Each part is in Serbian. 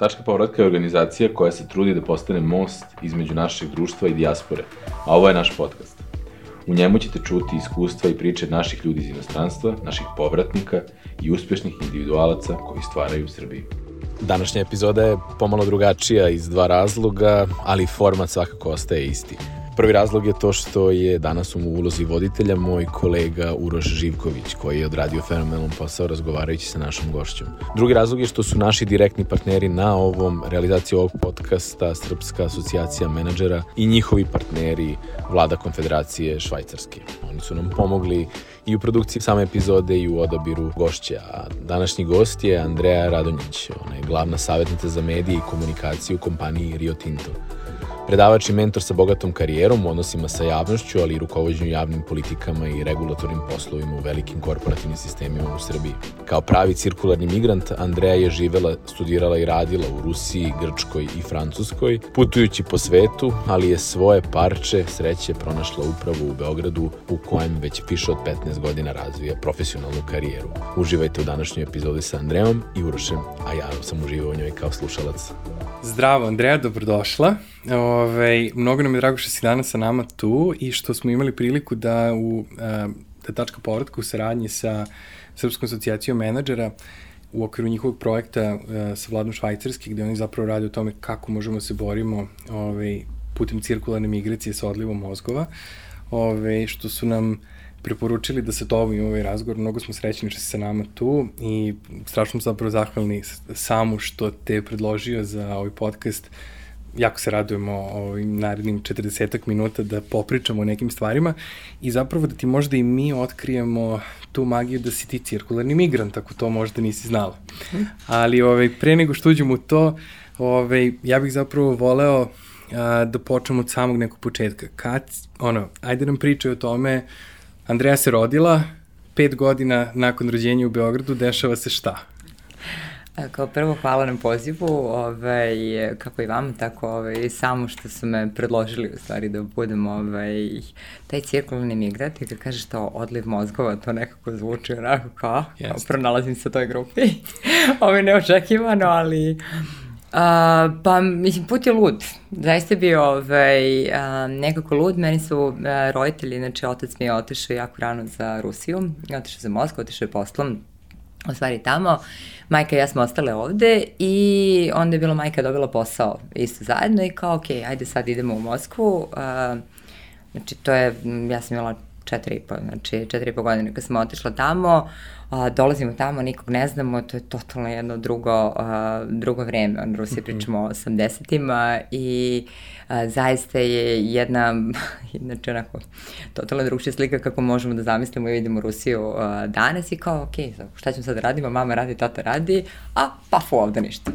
Tačka povratka je organizacija koja se trudi da postane most između našeg društva i dijaspore, a ovo je naš podcast. U njemu ćete čuti iskustva i priče naših ljudi iz inostranstva, naših povratnika i uspešnih individualaca koji stvaraju Srbiju. Današnja epizoda je pomalo drugačija iz dva razloga, ali format svakako ostaje isti. Prvi razlog je to što je danas u ulozi voditelja moj kolega Uroš Živković, koji je odradio fenomenalan posao razgovarajući sa našom gošćom. Drugi razlog je što su naši direktni partneri na ovom realizaciji ovog podcasta Srpska asocijacija menadžera i njihovi partneri Vlada Konfederacije Švajcarske. Oni su nam pomogli i u produkciji same epizode i u odabiru gošća. A današnji gost je Andreja Radonjić, ona je glavna savjetnica za medije i komunikaciju u kompaniji Rio Tinto. Predavač i mentor sa bogatom karijerom odnosima sa javnošću, ali i rukovodđenju javnim politikama i regulatornim poslovima u velikim korporativnim sistemima u Srbiji. Kao pravi cirkularni migrant, Andreja je živela, studirala i radila u Rusiji, Grčkoj i Francuskoj, putujući po svetu, ali je svoje parče sreće pronašla upravo u Beogradu, u kojem već više od 15 godina razvija profesionalnu karijeru. Uživajte u današnjoj epizodi sa Andrejom i Urošem, a ja sam uživao u njoj kao slušalac. Zdravo, Andreja, dobrodošla. Ove, mnogo nam je drago što si danas sa nama tu i što smo imali priliku da u da tačka povratka u saradnji sa Srpskom asocijacijom menadžera u okviru njihovog projekta sa vladom Švajcarske, gde oni zapravo rade o tome kako možemo da se borimo ove, putem cirkularne migracije sa odlivom mozgova, ove, što su nam preporučili da se to ovo ovaj razgovor. Mnogo smo srećni što si sa nama tu i strašno smo zapravo zahvalni samu što te predložio za ovaj podcast. Jako se radujemo ovim narednim 40 minuta da popričamo o nekim stvarima i zapravo da ti možda i mi otkrijemo tu magiju da si ti cirkularni migrant, ako to možda nisi znala. Ali ovaj, pre nego što uđemo u to, ovaj, ja bih zapravo voleo a, da počnemo od samog nekog početka. Kad, ono, ajde nam pričaj o tome Andreja se rodila, pet godina nakon rođenja u Beogradu, dešava se šta? Kao prvo, hvala na pozivu, ovaj, kako i vam, tako ovaj, samo što su me predložili u stvari da budem ovaj, taj cirkularni migrant i kad kažeš to odliv mozgova, to nekako zvuči onako kao, kao pronalazim se u toj grupi. ovo je neočekivano, ali Uh, pa, mislim, put je lud. Zaista bio ovaj, uh, nekako lud. Meni su uh, roditelji, znači otac mi je otišao jako rano za Rusiju, otišao za Moskvu, otišao je poslom, u stvari tamo. Majka i ja smo ostale ovde i onda je bila majka dobila posao isto zajedno i kao, ok, ajde sad idemo u Moskvu. Uh, znači, to je, ja sam imala četiri i po, znači četiri i po godine kad smo otišla tamo, a, dolazimo tamo, nikog ne znamo, to je totalno jedno drugo, a, drugo vreme, on Rusiji mm -hmm. pričamo o 80-ima i a, zaista je jedna, znači onako, totalno drugšća slika kako možemo da zamislimo i vidimo Rusiju a, danas i kao, ok, šta ćemo sad da radimo, mama radi, tata radi, a paf ovde ništa.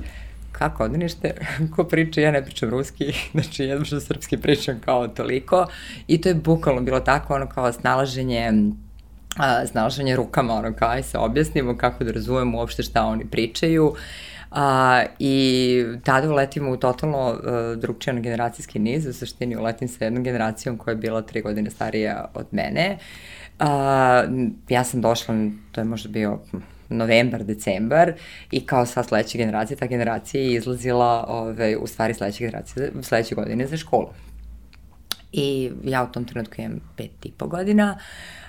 Kako odnište, ko priča, ja ne pričam ruski, znači jedno što srpski pričam kao toliko. I to je bukvalno bilo tako, ono kao snalaženje a, snalaženje rukama, ono kao aj se objasnimo kako da razumemo uopšte šta oni pričaju. A, I tada uletimo u totalno uh, drugčijan generacijski niz, u suštini uletim sa jednom generacijom koja je bila tri godine starija od mene. A, ja sam došla, to je možda bio novembar, decembar i kao sva sledeća generacija, ta generacija je izlazila ove, u stvari sledeće generacije, sledeće godine za školu. I ja u tom trenutku imam pet i po godina uh,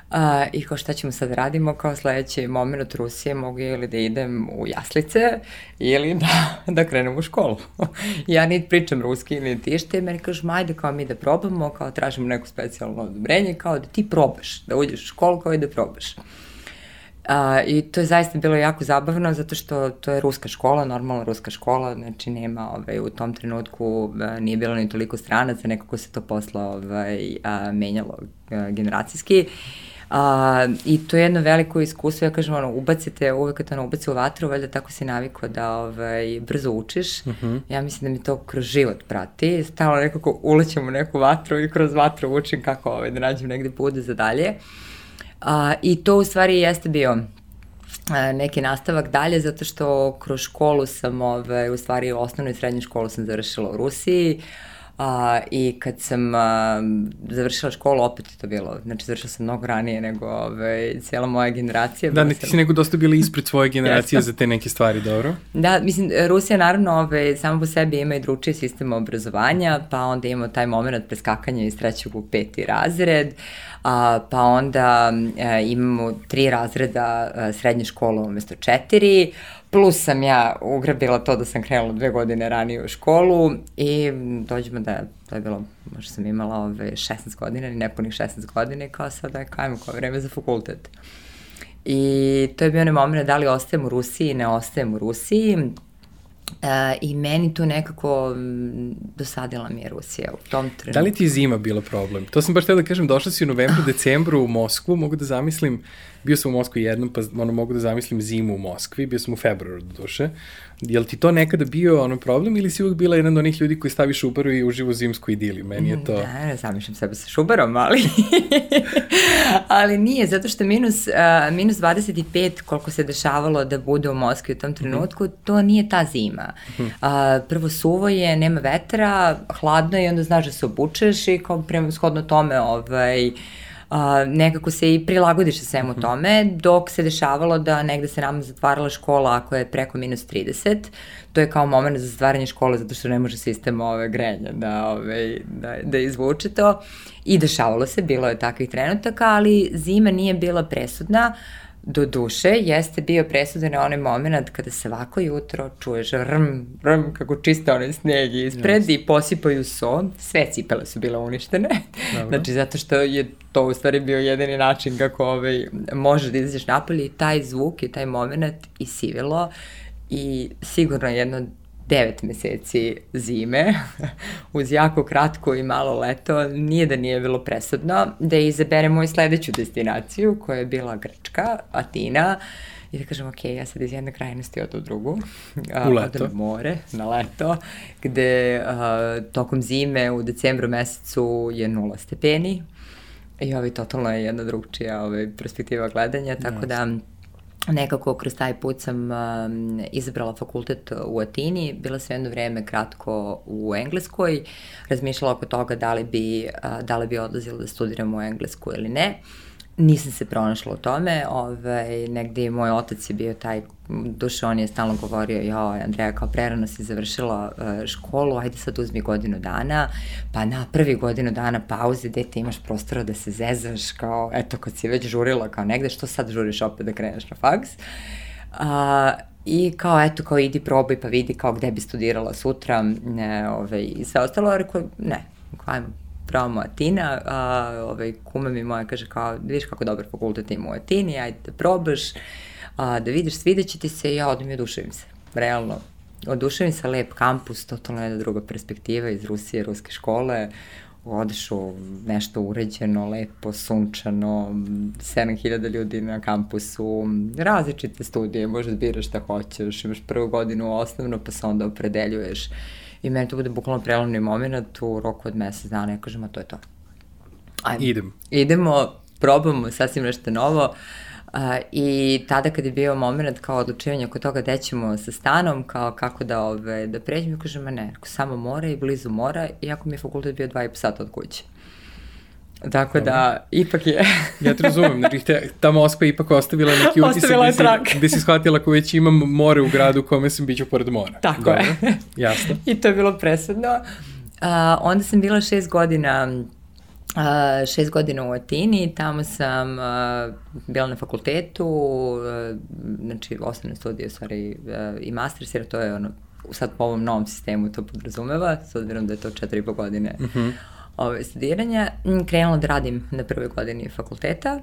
i kao šta ćemo sad radimo, kao sledeći moment Rusije mogu ili da idem u jaslice ili da, da krenem u školu. ja niti pričam ruski, niti išta i meni kažu, majde kao mi da probamo, kao tražimo neko specijalno odobrenje, kao da ti probaš, da uđeš u školu kao i da probaš. A, I to je zaista bilo jako zabavno zato što to je ruska škola, normalna ruska škola, znači nema ovaj, u tom trenutku a, nije bilo ni toliko stranaca, nekako se to posla ovaj, a, menjalo a, generacijski. A, I to je jedno veliko iskustvo, ja kažem, ono, ubacite, uvek kad ono ubaci u vatru, valjda tako si navikao da ovaj, brzo učiš. Uh mhm. -huh. Ja mislim da mi to kroz život prati. Stalno nekako ulećem u neku vatru i kroz vatru učim kako ovaj, da nađem negde pude za dalje. Uh, A, I to u stvari jeste bio neki nastavak dalje, zato što kroz školu sam, ove, u stvari osnovnu i srednju školu sam završila u Rusiji, A, I kad sam a, završila školu, opet je to bilo, znači završila sam mnogo ranije nego ove, cijela moja generacija. Da, ne, ti si nego dosta bila ispred svoje generacije za te neke stvari, dobro? Da, mislim, Rusija naravno ove, samo po sebi ima i dručiji sistem obrazovanja, pa onda imamo taj moment preskakanja iz trećeg u peti razred, a, pa onda a, imamo tri razreda a, srednje škole umesto četiri, plus sam ja ugrabila to da sam krenula dve godine ranije u školu i dođemo da to je bilo, možda sam imala ove 16 godina ili nepunih 16 godina i kao sad, aj, kajmo, kao vreme za fakultet. I to je bio onaj moment da li ostajem u Rusiji, ne ostajem u Rusiji. E, I meni tu nekako dosadila mi je Rusija u tom trenutku. Da li ti je zima bila problem? To sam baš htio da kažem, došla si u novembru, decembru u Moskvu, mogu da zamislim, bio sam u Moskvi jednom, pa ono, mogu da zamislim zimu u Moskvi, bio sam u februaru do duše. Je li ti to nekada bio ono problem ili si uvijek bila jedan od onih ljudi koji stavi šubaru i uživo zimsku idili? Meni je to... Ne, ne zamišljam sebe sa šubarom, ali... ali nije, zato što minus, uh, minus 25 koliko se dešavalo da bude u Moskvi u tom mhm. trenutku, mm -hmm. to nije ta zima. Mm -hmm. uh, prvo suvo je, nema vetra, hladno je i onda znaš da se obučeš i kao prema shodno tome ovaj, uh, a, nekako se i prilagodiš svemu mhm. tome, dok se dešavalo da negde se nam zatvarala škola ako je preko minus 30, to je kao moment za zatvaranje škole zato što ne može sistem ove grenja da, ove, da, da izvuče to. I dešavalo se, bilo je takvih trenutaka, ali zima nije bila presudna, uh, Do duše, jeste bio presudan onaj moment kada svako jutro čuješ rm, rm, kako čiste onaj sneg ispred yes. i posipaju so, sve cipele su bile uništene. Dobro. Znači, zato što je to u stvari bio jedini način kako ovaj, možeš da izađeš napolje i taj zvuk i taj moment i sivilo i sigurno jedno devet meseci zime, uz jako kratko i malo leto, nije da nije bilo presudno, da izaberemo i sledeću destinaciju koja je bila Grčka, Atina, i da kažem, ok, ja sad iz jedne krajnosti od u drugu. U leto. Odem more, na leto, gde a, tokom zime u decembru mesecu je nula stepeni i ovaj, totalno je jedna drugčija ovaj, perspektiva gledanja, tako yes. da nekako kroz taj put sam um, izabrala fakultet u Atini, bila sam jedno vreme kratko u Engleskoj, razmišljala oko toga da li bi, uh, da li bi odlazila da studiram u Englesku ili ne. Nisam se pronašla u tome, ovaj, negde moj otac je bio taj, duše on je stalno govorio, jo, Andreja, kao prerano si završila uh, školu, ajde sad uzmi godinu dana, pa na prvi godinu dana pauze, dete imaš prostora da se zezaš, kao, eto, kad si već žurila kao negde, što sad žuriš opet da kreneš na faks? Uh, I kao, eto, kao idi probaj pa vidi kao gde bi studirala sutra ne, ovaj, i sve ostalo, rekao, ne, ajmo, probamo Atina, a, ovaj, kuma mi moja kaže kao, vidiš kako dobar fakultet ima u Atini, ajde da probaš, a, da vidiš, svideće ti se i ja odem i oduševim se, realno. Oduševim se, lep kampus, totalno jedna druga perspektiva iz Rusije, ruske škole, odeš u nešto uređeno, lepo, sunčano, 7000 ljudi na kampusu, različite studije, možeš da biraš šta hoćeš, imaš prvu godinu osnovno, pa se onda opredeljuješ I meni to bude bukvalno prelomni moment u roku od mesec dana. Ja kažem, a to je to. Ajmo. Idem. Idemo, probamo sasvim nešto novo. Uh, I tada kad je bio moment kao odlučivanje oko toga gde ćemo sa stanom, kao kako da, ove, da pređemo, ja kažem, ma ne, samo mora i blizu mora, iako mi je fakultet bio dva i po sata od kuće. Tako Dobre. da, ipak je... ja te razumem, znači te, ta Moskva ipak ostavila neki utisak ostavila gde, si, gde si shvatila ako već imam more u gradu kome sam biću pored mora. Tako Dobre. je. Jasno. I to je bilo presudno. Uh, onda sam bila šest godina Uh, šest godina u Atini, tamo sam uh, bila na fakultetu, uh, znači osnovne studije, stvari, uh, i master, jer to je ono, sad po ovom novom sistemu to podrazumeva, s obzirom da je to četiri i po godine uh mhm. -huh ove, studiranja, krenula da radim na prvoj godini fakulteta,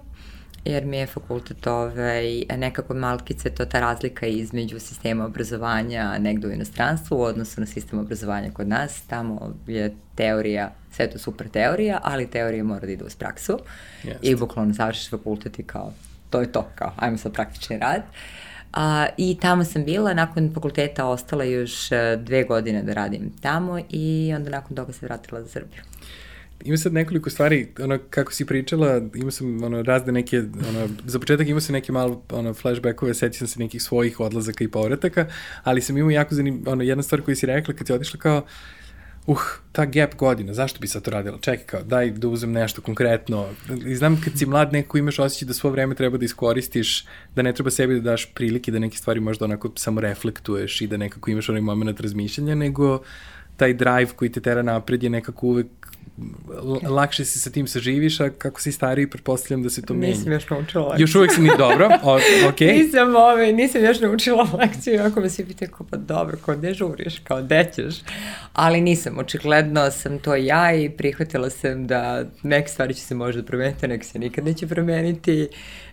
jer mi je fakultet ovaj, nekako malkice to ta razlika između sistema obrazovanja negde u inostranstvu u odnosu na sistem obrazovanja kod nas. Tamo je teorija, sve to super teorija, ali teorija mora da ide uz praksu. Yes. I bukvalno završiš fakultet i kao, to je to, kao, ajmo sad praktični rad. A, I tamo sam bila, nakon fakulteta ostala još e, dve godine da radim tamo i onda nakon toga se vratila za Srbiju ima sad nekoliko stvari, ono, kako si pričala, ima sam ono, razne neke, ono, za početak ima se neke malo ono, flashbackove, seti sam se nekih svojih odlazaka i povrataka, ali sam imao jako zanim, ono, jedna stvar koju si rekla kad si otišla kao, uh, ta gap godina, zašto bi sad to radila? Čekaj kao, daj da uzem nešto konkretno. I znam kad si mlad neko imaš osjećaj da svo vreme treba da iskoristiš, da ne treba sebi da daš prilike da neke stvari možda onako samo reflektuješ i da nekako imaš onaj moment razmišljanja, nego taj drive koji te tera napred je nekako uvek lakše si sa tim saživiš, a kako si stariji, pretpostavljam da se to menja. Nisam još naučila lekciju. Još uvek si ni dobro, o, ok. Nisam, ovaj, nisam još naučila lekciju, ako me svi pitaju kao pa dobro, kao gde žuriš, kao gde ćeš. Ali nisam, očigledno sam to ja i prihvatila sam da neke stvari će se možda promeniti, neke se nikad neće promeniti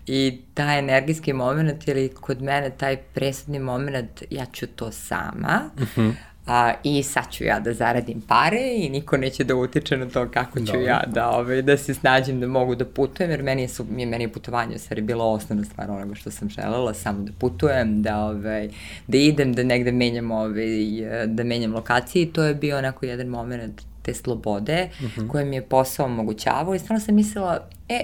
i taj energijski moment ili kod mene taj presudni moment, ja ću to sama. Uh Mhm. -huh A, I sad ću ja da zaradim pare i niko neće da utiče na to kako ću Dobro. ja da, ovaj, da se snađem da mogu da putujem, jer meni je, su, meni je putovanje u stvari bila osnovna stvar onoga što sam želela, samo da putujem, da, ovaj, da idem, da negde menjam, ovaj, da menjam lokacije i to je bio onako jedan moment te slobode uh -huh. koje mi je posao omogućavao i stvarno sam mislila, e,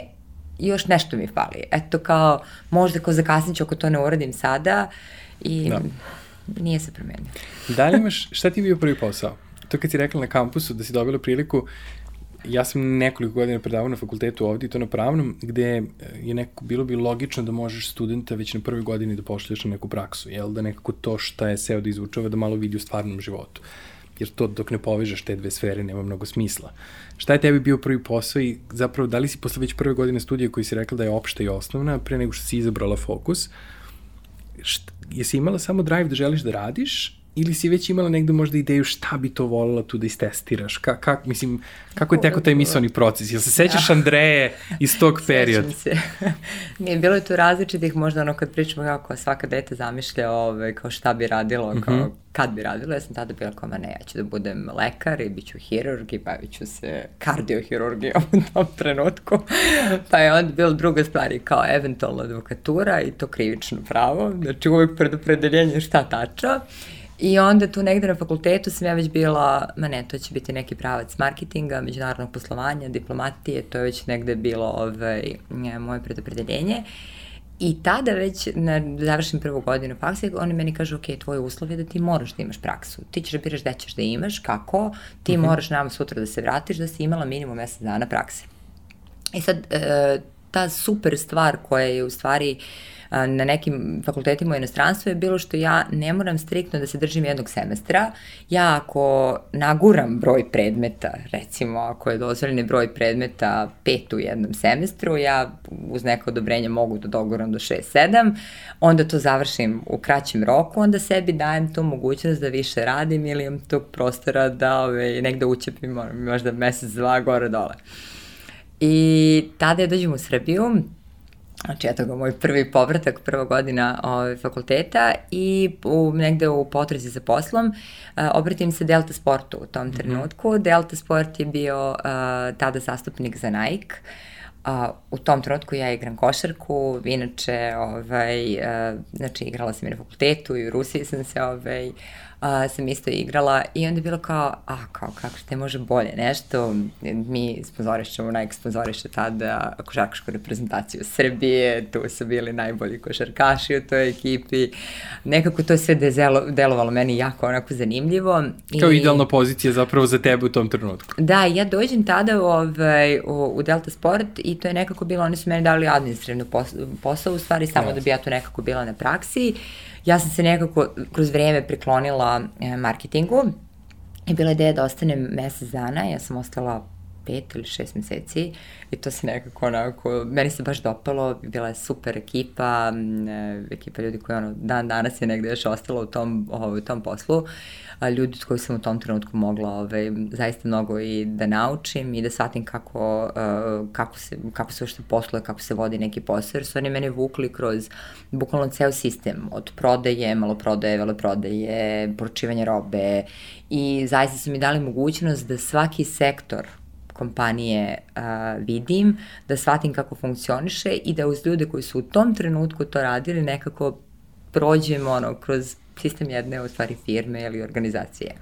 još nešto mi fali. Eto kao, možda kao zakasnit ću ako to ne uradim sada i da. Nije se promenio. Da li imaš, šta ti je bio prvi posao? To kad si rekla na kampusu da si dobila priliku, ja sam nekoliko godina predavao na fakultetu ovde i to na pravnom, gde je neko, bilo bi logično da možeš studenta već na prvoj godini da pošlješ na neku praksu, jel? Da nekako to šta je seo da izvučava da malo vidi u stvarnom životu. Jer to dok ne povežeš te dve sfere nema mnogo smisla. Šta je tebi bio prvi posao i zapravo da li si posle već prve godine studija koji si rekla da je opšta i osnovna pre nego što si izabrala fokus, šta, jesi imala samo drive da želiš da radiš ili si već imala negde možda ideju šta bi to volila tu da istestiraš? Ka, kak, mislim, kako je teko taj misloni proces? Jel se sećaš Andreje iz tog perioda? Sećam se. Nije, bilo je tu različitih, možda ono kad pričamo kako svaka dete zamišlja ove, kao šta bi radilo, kao mm -hmm. kad bi radilo. Ja sam tada bila kao, ma ne, ja ću da budem lekar i bit ću hirurg i bavit ću se kardiohirurgijom u tom trenutku. pa je onda bilo druga stvar i kao eventualno advokatura i to krivično pravo. Znači uvek predopredeljenje šta tačno. I onda tu negde na fakultetu sam ja već bila, ma ne, to će biti neki pravac marketinga, međunarodnog poslovanja, diplomatije, to je već negde bilo ovaj, moje predopredeljenje. I tada već, na, završim prvu godinu faksa, oni meni kažu, ok, tvoj uslov je da ti moraš da imaš praksu. Ti ćeš da biraš gde ćeš da imaš, kako, ti uh -huh. moraš nama sutra da se vratiš, da si imala minimum mesec dana prakse. I sad, e, ta super stvar koja je u stvari na nekim fakultetima u inostranstvu je bilo što ja ne moram striktno da se držim jednog semestra. Ja ako naguram broj predmeta, recimo ako je dozvoljeni broj predmeta pet u jednom semestru, ja uz neko odobrenje mogu da doguram do 6-7, onda to završim u kraćem roku, onda sebi dajem tu mogućnost da više radim ili imam tog prostora da ove, negde učepim možda mesec, dva, gore, dole. I tada je dođem u Srbiju, Znači, eto ga, moj prvi povratak, prva godina ove, fakulteta i u, negde u potrezi za poslom uh, obratim se Delta Sportu u tom trenutku. Mm -hmm. Delta Sport je bio uh, tada zastupnik za Nike. Uh, u tom trenutku ja igram košarku, inače, ovaj, uh, znači, igrala sam i na fakultetu i u Rusiji sam se, ovaj, uh, sam isto igrala i onda je bilo kao, a kao kako te može bolje nešto, mi sponzorišćemo, Nike sponzoriše tada košarkašku reprezentaciju Srbije, tu su bili najbolji košarkaši u toj ekipi, nekako to sve dezelo, delovalo meni jako onako zanimljivo. Kao I, idealna pozicija zapravo za tebe u tom trenutku. Da, ja dođem tada ovaj, u, u Delta Sport i to je nekako bilo, oni su meni dali administrativnu posao, posao u stvari samo yes. da bi ja tu nekako bila na praksi. Ja sam se nekako kroz vreme priklonila e, marketingu i bila ideja da ostanem mesec dana, ja sam ostala pet ili šest meseci i to se nekako onako, meni se baš dopalo, bila je super ekipa, e, ekipa ljudi koji ono, dan danas je negde još ostala u tom, ovaj, u tom poslu, a, ljudi s koji sam u tom trenutku mogla ovaj, zaista mnogo i da naučim i da shvatim kako, uh, kako, se, kako se uopšte posluje, kako se vodi neki posao, jer su oni mene vukli kroz bukvalno ceo sistem, od prodaje, maloprodaje, veleprodaje, poručivanje robe i zaista su mi dali mogućnost da svaki sektor kompanije uh, vidim, da shvatim kako funkcioniše i da uz ljude koji su u tom trenutku to radili nekako prođem ono, kroz sistem jedne u stvari firme ili organizacije.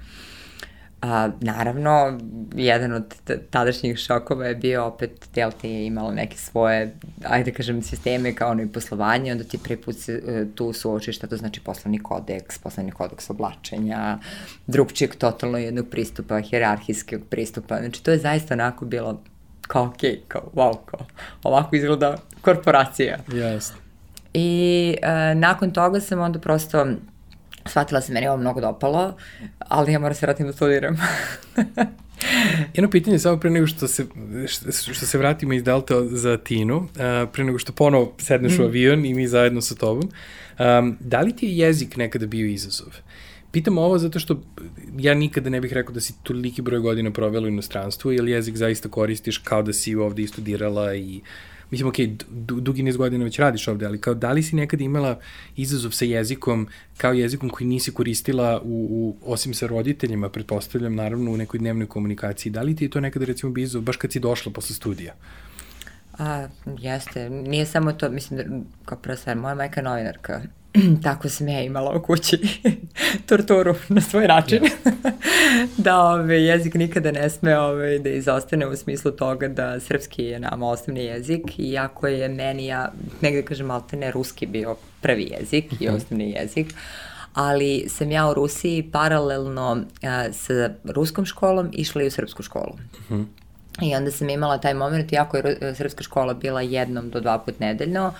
A, naravno, jedan od tadašnjih šokova je bio opet Delta je imala neke svoje, ajde da kažem, sisteme kao ono i poslovanje, onda ti prvi put se e, tu suočiš šta to znači poslovni kodeks, poslovni kodeks oblačenja, drugčijeg totalno jednog pristupa, hjerarhijskog pristupa. Znači, to je zaista onako bilo kao okej, okay, kao wow, kao ovako izgleda korporacija. Jasno. I e, nakon toga sam onda prosto shvatila se meni ovo mnogo dopalo, ali ja moram se vratim da studiram. Jedno pitanje samo pre nego što se, što se vratimo iz Delta za Tinu, uh, pre nego što ponovo sedneš mm. u avion i mi zajedno sa tobom, um, da li ti je jezik nekada bio izazov? Pitam ovo zato što ja nikada ne bih rekao da si toliki broj godina provela u inostranstvu, jer jezik zaista koristiš kao da si ovde i studirala i mislim, ok, dugi niz godina već radiš ovde, ali kao da li si nekada imala izazov sa jezikom kao jezikom koji nisi koristila u, u, osim sa roditeljima, pretpostavljam, naravno, u nekoj dnevnoj komunikaciji. Da li ti je to nekada, recimo, bio izazov, baš kad si došla posle studija? A, jeste. Nije samo to, mislim, kao prva stvar, moja majka je novinarka tako sam ja imala u kući torturu na svoj način. da ove, jezik nikada ne sme ove, da izostane u smislu toga da srpski je nama osnovni jezik, iako je meni, ja negde kažem, altene ruski bio prvi jezik i mhm. osnovni jezik, ali sam ja u Rusiji paralelno a, sa ruskom školom išla i u srpsku školu. Mhm. -huh. I onda sam imala taj moment, iako je srpska škola bila jednom do dva put nedeljno, uh,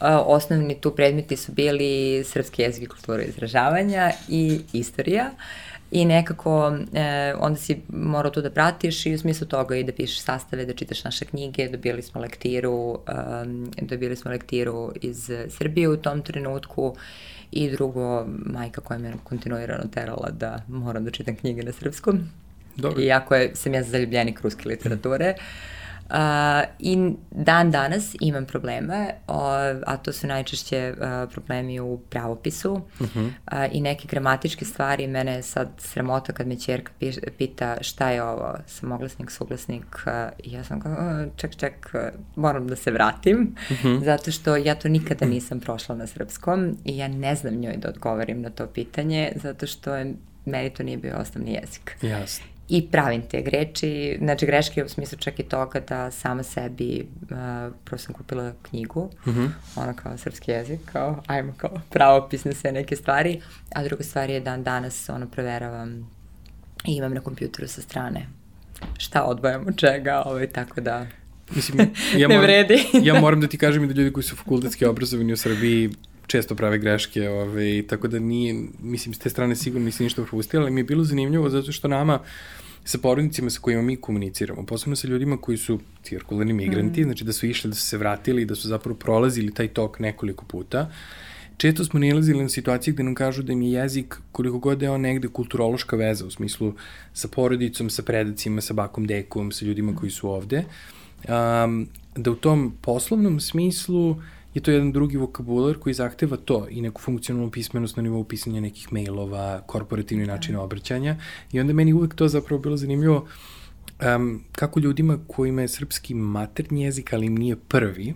osnovni tu predmeti su bili srpski jezik i kultura izražavanja i istorija. I nekako e, onda si morao tu da pratiš i u smislu toga i da pišeš sastave, da čitaš naše knjige, dobili smo lektiru, um, dobili smo lektiru iz Srbije u tom trenutku i drugo, majka koja me kontinuirano terala da moram da čitam knjige na srpskom. Dobro. Iako je, sam ja zaljubljenik ruske literature. Mm Uh, I dan danas imam probleme, uh, a to su najčešće uh, problemi u pravopisu uh -huh. uh, i neke gramatičke stvari. Mene je sad sramota kad me čerka pita šta je ovo, samoglasnik, suglasnik uh, ja sam kao, uh, ček, ček, uh, moram da se vratim, uh -huh. zato što ja to nikada nisam prošla na srpskom i ja ne znam njoj da odgovorim na to pitanje, zato što je meni to nije bio osnovni jezik. Jasno i pravim te greči, znači greške u smislu čak i toga da sama sebi, uh, prvo sam kupila knjigu, mm -hmm. ona kao srpski jezik, kao ajmo kao pravopis na sve neke stvari, a druga stvar je dan danas ono proveravam i imam na kompjuteru sa strane šta odbojam od čega, ovaj, tako da Mislim, ja ne moram, vredi. ja moram da ti kažem i da ljudi koji su fakultetski obrazovani u Srbiji često prave greške, ovaj, tako da nije, mislim, s te strane sigurno nisi ništa propustila, ali mi je bilo zanimljivo zato što nama sa porodnicima sa kojima mi komuniciramo, posebno sa ljudima koji su cirkularni migranti, mm. znači da su išli, da su se vratili, da su zapravo prolazili taj tok nekoliko puta, često smo nilazili na situacije gde nam kažu da im je jezik, koliko god je on negde kulturološka veza, u smislu sa porodicom, sa predacima, sa bakom, dekom, sa ljudima koji su ovde, um, da u tom poslovnom smislu uh, je to jedan drugi vokabular koji zahteva to i neku funkcionalnu pismenost na nivou pisanja nekih mailova, korporativni da. način obraćanja i onda meni uvek to zapravo bilo zanimljivo um, kako ljudima kojima je srpski maternji jezik, ali im nije prvi,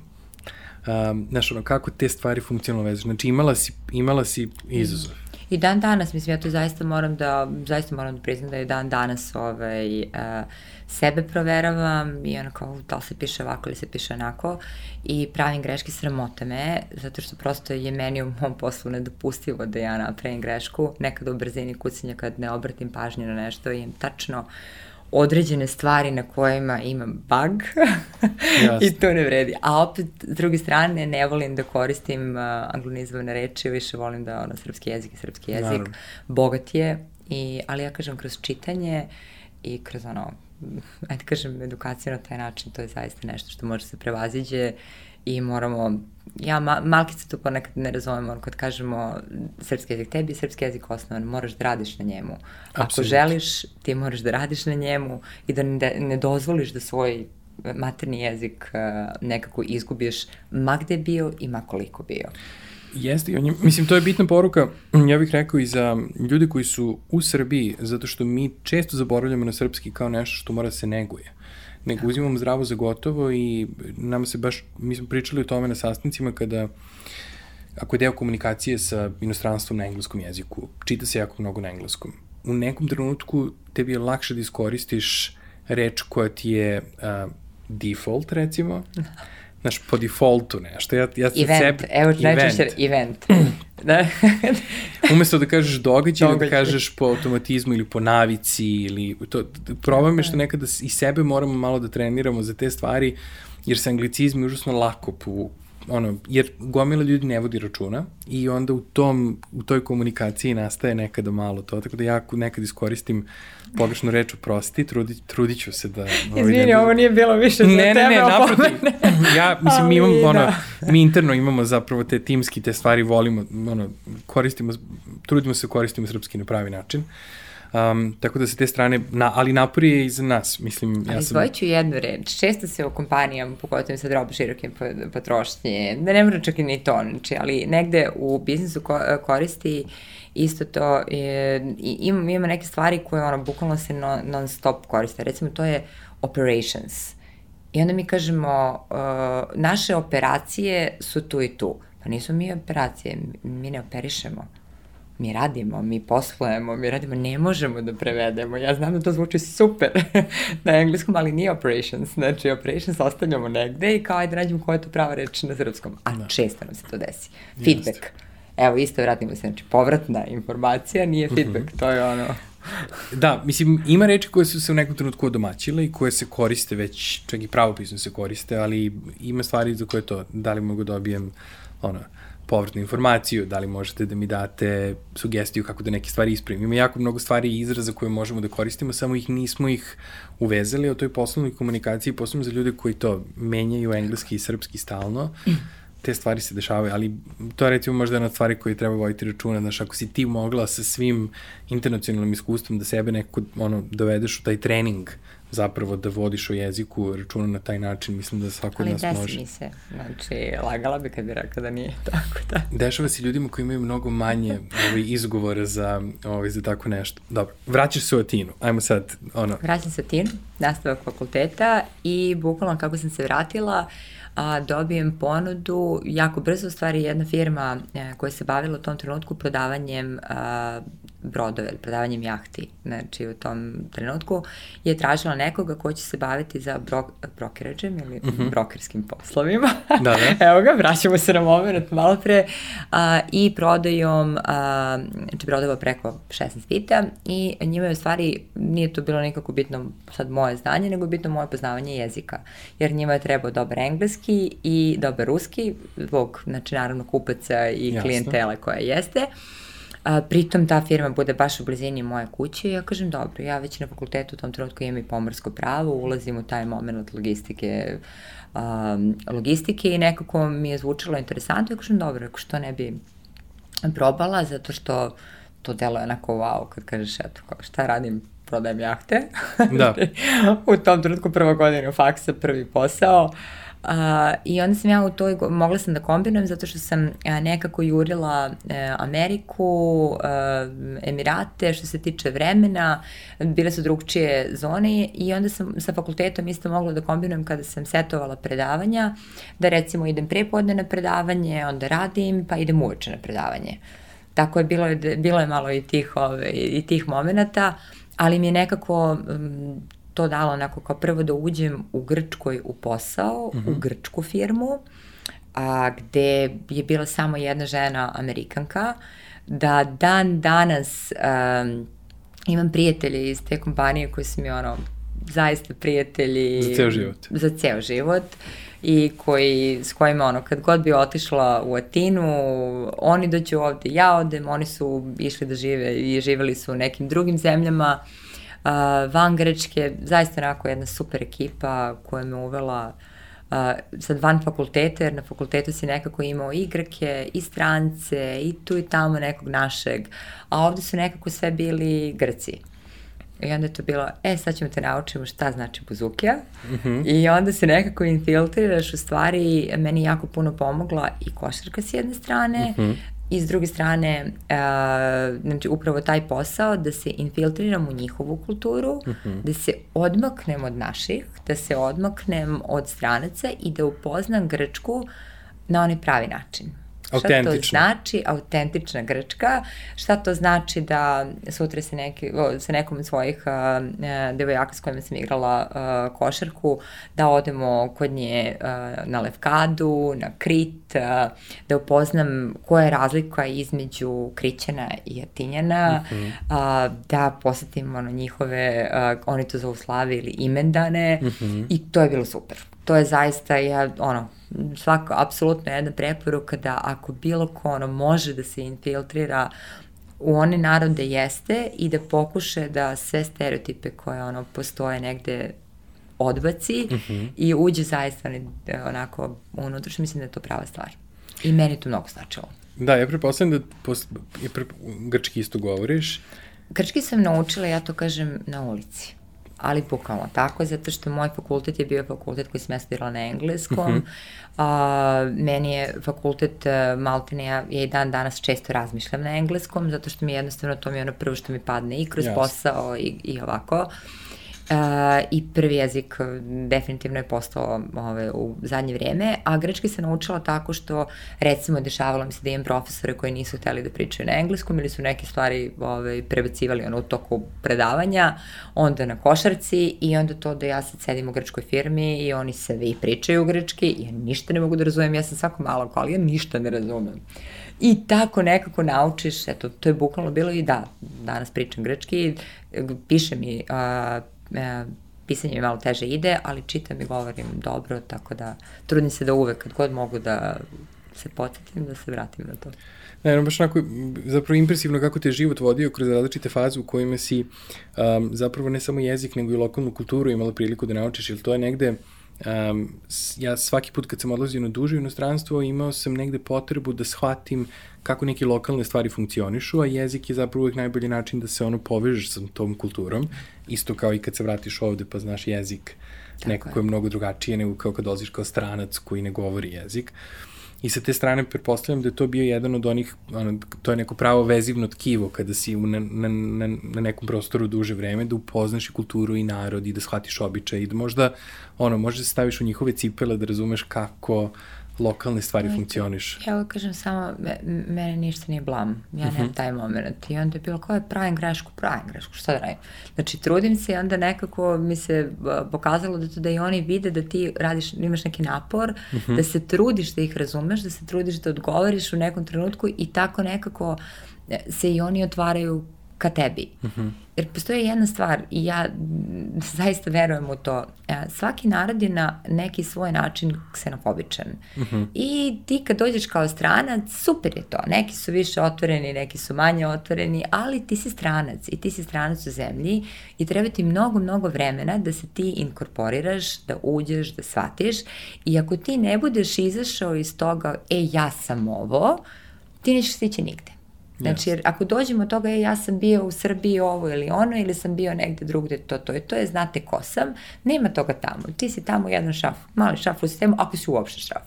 um, znaš, ono, kako te stvari funkcionalno vezu. Znači, imala si, imala si izazov. I dan danas, mislim, ja to zaista moram da, zaista moram da priznam da je dan danas ovaj, uh, sebe proveravam i ono kao da li se piše ovako ili se piše onako i pravim greške sramote me, zato što prosto je meni u mom poslu nedopustivo da ja napravim grešku, nekada u brzini kucanja kad ne obratim pažnju na nešto i tačno određene stvari na kojima imam bug i to ne vredi. A opet, s druge strane, ne volim da koristim uh, anglonizovane reči, više volim da ono, srpski jezik i srpski jezik Naravno. bogat je, i, ali ja kažem kroz čitanje i kroz ono ajde kažem, edukaciju na taj način, to je zaista nešto što može se prevaziđe i moramo, ja ma, malkice tu ponekad ne razumemo, ono kad kažemo srpski jezik, tebi je srpski jezik osnovan, moraš da radiš na njemu. Ako Absolut. želiš, ti moraš da radiš na njemu i da ne, ne dozvoliš da svoj materni jezik uh, nekako izgubiš ma gde bio i ma koliko bio. Jeste, on je, mislim, to je bitna poruka, ja bih rekao i za ljudi koji su u Srbiji, zato što mi često zaboravljamo na srpski kao nešto što mora da se neguje. Nego uzimamo zdravo za gotovo i nama se baš, mi smo pričali o tome na sastancima kada ako je deo komunikacije sa inostranstvom na engleskom jeziku, čita se jako mnogo na engleskom. u nekom trenutku tebi je lakše da iskoristiš reč koja ti je uh, default, recimo, znaš, po defaultu nešto. Ja, ja event, sebe, evo najčešće event. da. Umesto da kažeš događaj, događaj, da kažeš po automatizmu ili po navici ili to, problem je što nekada i sebe moramo malo da treniramo za te stvari, jer se anglicizmi užasno lako po, ono, jer gomila ljudi ne vodi računa i onda u tom, u toj komunikaciji nastaje nekada malo to, tako da ja nekad iskoristim pogrešnu reč prosti, trudi, trudit ću se da... Ovaj, Izvini, ovo nije bilo više za ne, tebe. Ne, ne, naprotiv. ja, mislim, mi imamo, ono, da. mi interno imamo zapravo te timski, te stvari volimo, ono, koristimo, trudimo se koristimo srpski na pravi način. Uh, Um, tako da se te strane, na, ali napor je i za nas. Mislim, ja ali sam... ću jednu reč. Često se u kompanijama, pogotovo sa drobo širokim potrošnje, da ne mora čak i ni to, znači, ali negde u biznisu ko, koristi isto to, e, ima, ima neke stvari koje ono, bukvalno se non, non stop koriste. Recimo, to je operations. I onda mi kažemo, uh, naše operacije su tu i tu. Pa nisu mi operacije, mi ne operišemo mi radimo, mi poslujemo, mi radimo, ne možemo da prevedemo. Ja znam da to zvuči super na engleskom, ali nije operations. Znači, operations ostavljamo negde i kao ajde nađemo koja je to prava reč na srpskom. A da. često nam se to desi. Feedback. Just. Evo, isto vratimo se, znači, povratna informacija nije mhm. feedback, to je ono... da, mislim, ima reči koje su se u nekom trenutku odomaćile i koje se koriste već, čak i pravopisno se koriste, ali ima stvari za koje to, da li mogu dobijem, ono, povratnu informaciju, da li možete da mi date sugestiju kako da neke stvari ispravim. Ima jako mnogo stvari i izraza koje možemo da koristimo, samo ih nismo ih uvezali o toj poslovnoj komunikaciji, posebno za ljude koji to menjaju engleski i srpski stalno. Te stvari se dešavaju, ali to je recimo možda jedna stvari koje treba voditi računa, znaš, ako si ti mogla sa svim internacionalnim iskustvom da sebe nekako ono, dovedeš u taj trening uh, zapravo da vodiš o jeziku računa na taj način, mislim da svako od nas može. Ali desi mi se, znači lagala bi kad bi rekla da nije tako da. Dešava se ljudima koji imaju mnogo manje ovaj, izgovora za, ovaj, za tako nešto. Dobro, vraćaš se u Atinu, ajmo sad, ono. Vraćam se u Atinu, nastavak fakulteta i bukvalno kako sam se vratila, a, dobijem ponudu, jako brzo u stvari jedna firma e, koja se bavila u tom trenutku prodavanjem a, brodove ili prodavanjem jahti. Znači u tom trenutku je tražila nekoga ko će se baviti za bro, brokeređem ili mm -hmm. brokerskim poslovima. Da, da. Evo ga, vraćamo se na moment malo pre. A, I prodajom a, znači brodova preko 16 fita i njima je u stvari, nije to bilo nikako bitno sad moje znanje, nego bitno moje poznavanje jezika. Jer njima je trebao dobar engleski i dobar ruski, zbog, znači naravno kupaca i Jasno. klijentela koja jeste. Uh, A, pritom ta firma bude baš u blizini moje kuće i ja kažem dobro, ja već na fakultetu u tom trenutku imam i pomorsko pravo, ulazim u taj moment logistike, um, logistike i nekako mi je zvučalo interesantno i kažem dobro, ako što ne bi probala, zato što to delo je onako wow, kad kažeš eto, kao šta radim, prodajem jahte. Da. u tom trenutku prva godina faksa, prvi posao. Uh, Uh, I onda sam ja u toj, mogla sam da kombinujem zato što sam nekako jurila uh, Ameriku, uh, Emirate, što se tiče vremena, bile su drugčije zone i onda sam sa fakultetom isto mogla da kombinujem kada sam setovala predavanja, da recimo idem prepodne na predavanje, onda radim, pa idem uveče na predavanje. Tako je bilo, bilo je malo i tih, ove, i tih momenta, ali mi je nekako um, to dalo onako kao prvo da uđem u Grčkoj u posao, mm -hmm. u mhm. grčku firmu, a, gde je bila samo jedna žena Amerikanka, da dan danas um, imam prijatelje iz te kompanije koji su mi ono zaista prijatelji za ceo život. Za ceo život i koji, s kojima ono, kad god bi otišla u Atinu, oni dođu ovde, ja odem, oni su išli da žive i živeli su u nekim drugim zemljama, uh, uh, van Grčke, zaista onako jedna super ekipa koja me uvela uh, sad van fakulteta, jer na fakultetu si nekako imao i Grke, i strance, i tu i tamo nekog našeg, a ovde su nekako sve bili Grci. I onda je to bilo, e, sad ćemo te naučimo šta znači buzukija. Mm -hmm. I onda se nekako infiltriraš, u stvari, meni jako puno pomogla i košarka s jedne strane, mm -hmm i s druge strane, uh, znači upravo taj posao da se infiltriram u njihovu kulturu, mhm. -huh. da se odmaknem od naših, da se odmaknem od stranaca i da upoznam Grčku na onaj pravi način. Šta to znači autentična Grčka? Šta to znači da sutra se, neki, sa nekom od svojih uh, devojaka s kojima sam igrala uh, košarku, da odemo kod nje uh, na Levkadu, na Krit, uh, da upoznam koja je razlika između Krićana i Atinjana, mm -hmm. uh, da posetimo ono, njihove, uh, oni to zovu slave ili imendane mm -hmm. i to je bilo super. To je zaista, ja, ono, svako, apsolutno jedna preporuka da ako bilo ko ono može da se infiltrira u one narode jeste i da pokuše da sve stereotipe koje ono postoje negde odbaci mm -hmm. i uđe zaista onako unutrašnje, mislim da je to prava stvar. I meni to mnogo značilo. Da, ja prepostavljam da pos, grčki isto govoriš. Grčki sam naučila, ja to kažem, na ulici ali bukvalno tako, zato što moj fakultet je bio fakultet koji sam ja studirala na engleskom. Uh -huh. A, meni je fakultet uh, Maltene, ja, ja i dan danas često razmišljam na engleskom, zato što mi jednostavno to mi je ono prvo što mi padne i kroz yes. posao i, i ovako. Uh, Uh, I prvi jezik definitivno je postao ove, u zadnje vreme, a grečki se naučila tako što, recimo, dešavalo mi se da imam profesore koji nisu hteli da pričaju na engleskom ili su neke stvari ove, prebacivali ono, u toku predavanja, onda na košarci i onda to da ja sad sedim u grčkoj firmi i oni vi pričaju u grčki i ja ništa ne mogu da razumem, ja sam svako malo ali ja ništa ne razumem. I tako nekako naučiš, eto, to je bukvalno bilo i da, danas pričam grčki, piše mi uh, e, pisanje mi malo teže ide, ali čitam i govorim dobro, tako da trudim se da uvek, kad god mogu da se podsjetim, da se vratim na to. Ne, no, baš onako, zapravo impresivno kako te život vodio kroz različite faze u kojima si um, zapravo ne samo jezik, nego i lokalnu kulturu imala priliku da naučiš, jer to je negde um, ja svaki put kad sam odlazio na duže inostranstvo imao sam negde potrebu da shvatim kako neke lokalne stvari funkcionišu, a jezik je zapravo uvek najbolji način da se ono povežeš sa tom kulturom, isto kao i kad se vratiš ovde pa znaš jezik Tako nekako je. je mnogo drugačije nego kao kad dolaziš kao stranac koji ne govori jezik. I sa te strane pretpostavljam da je to bio jedan od onih, ono, to je neko pravo vezivno tkivo kada si na, na, na, na nekom prostoru duže vreme, da upoznaš i kulturu i narod i da shvatiš običaj i da možda, ono, možda se staviš u njihove cipele da razumeš kako lokalne stvari funkcioniš. Evo kažem samo, me, mene ništa nije blam. Ja nemam uh mhm. -huh. taj moment. I onda je bilo kao je pravim grešku, pravim grešku, šta da radim? Znači, trudim se i onda nekako mi se pokazalo da to da i oni vide da ti radiš, imaš neki napor, uh mhm. -huh. da se trudiš da ih razumeš, da se trudiš da odgovoriš u nekom trenutku i tako nekako e, se i oni otvaraju ka tebi. Uh mhm. -huh. Jer postoji jedna stvar i ja zaista verujem u to. E, svaki narod je na neki svoj način ksenofobičan. Uh mhm. -huh. I ti kad dođeš kao stranac, super je to. Neki su više otvoreni, neki su manje otvoreni, ali ti si stranac i ti si stranac u zemlji i treba ti mnogo, mnogo vremena da se ti inkorporiraš, da uđeš, da shvatiš i ako ti ne budeš izašao iz toga, e, ja sam ovo, ti nećeš stići nigde. Znači, jer ako dođemo od toga, e, ja sam bio u Srbiji ovo ili ono, ili sam bio negde drugde, to, to je to, je, znate ko sam, nema toga tamo. Ti si tamo jedan šaf, mali šaf u sistemu, ako si uopšte šaf.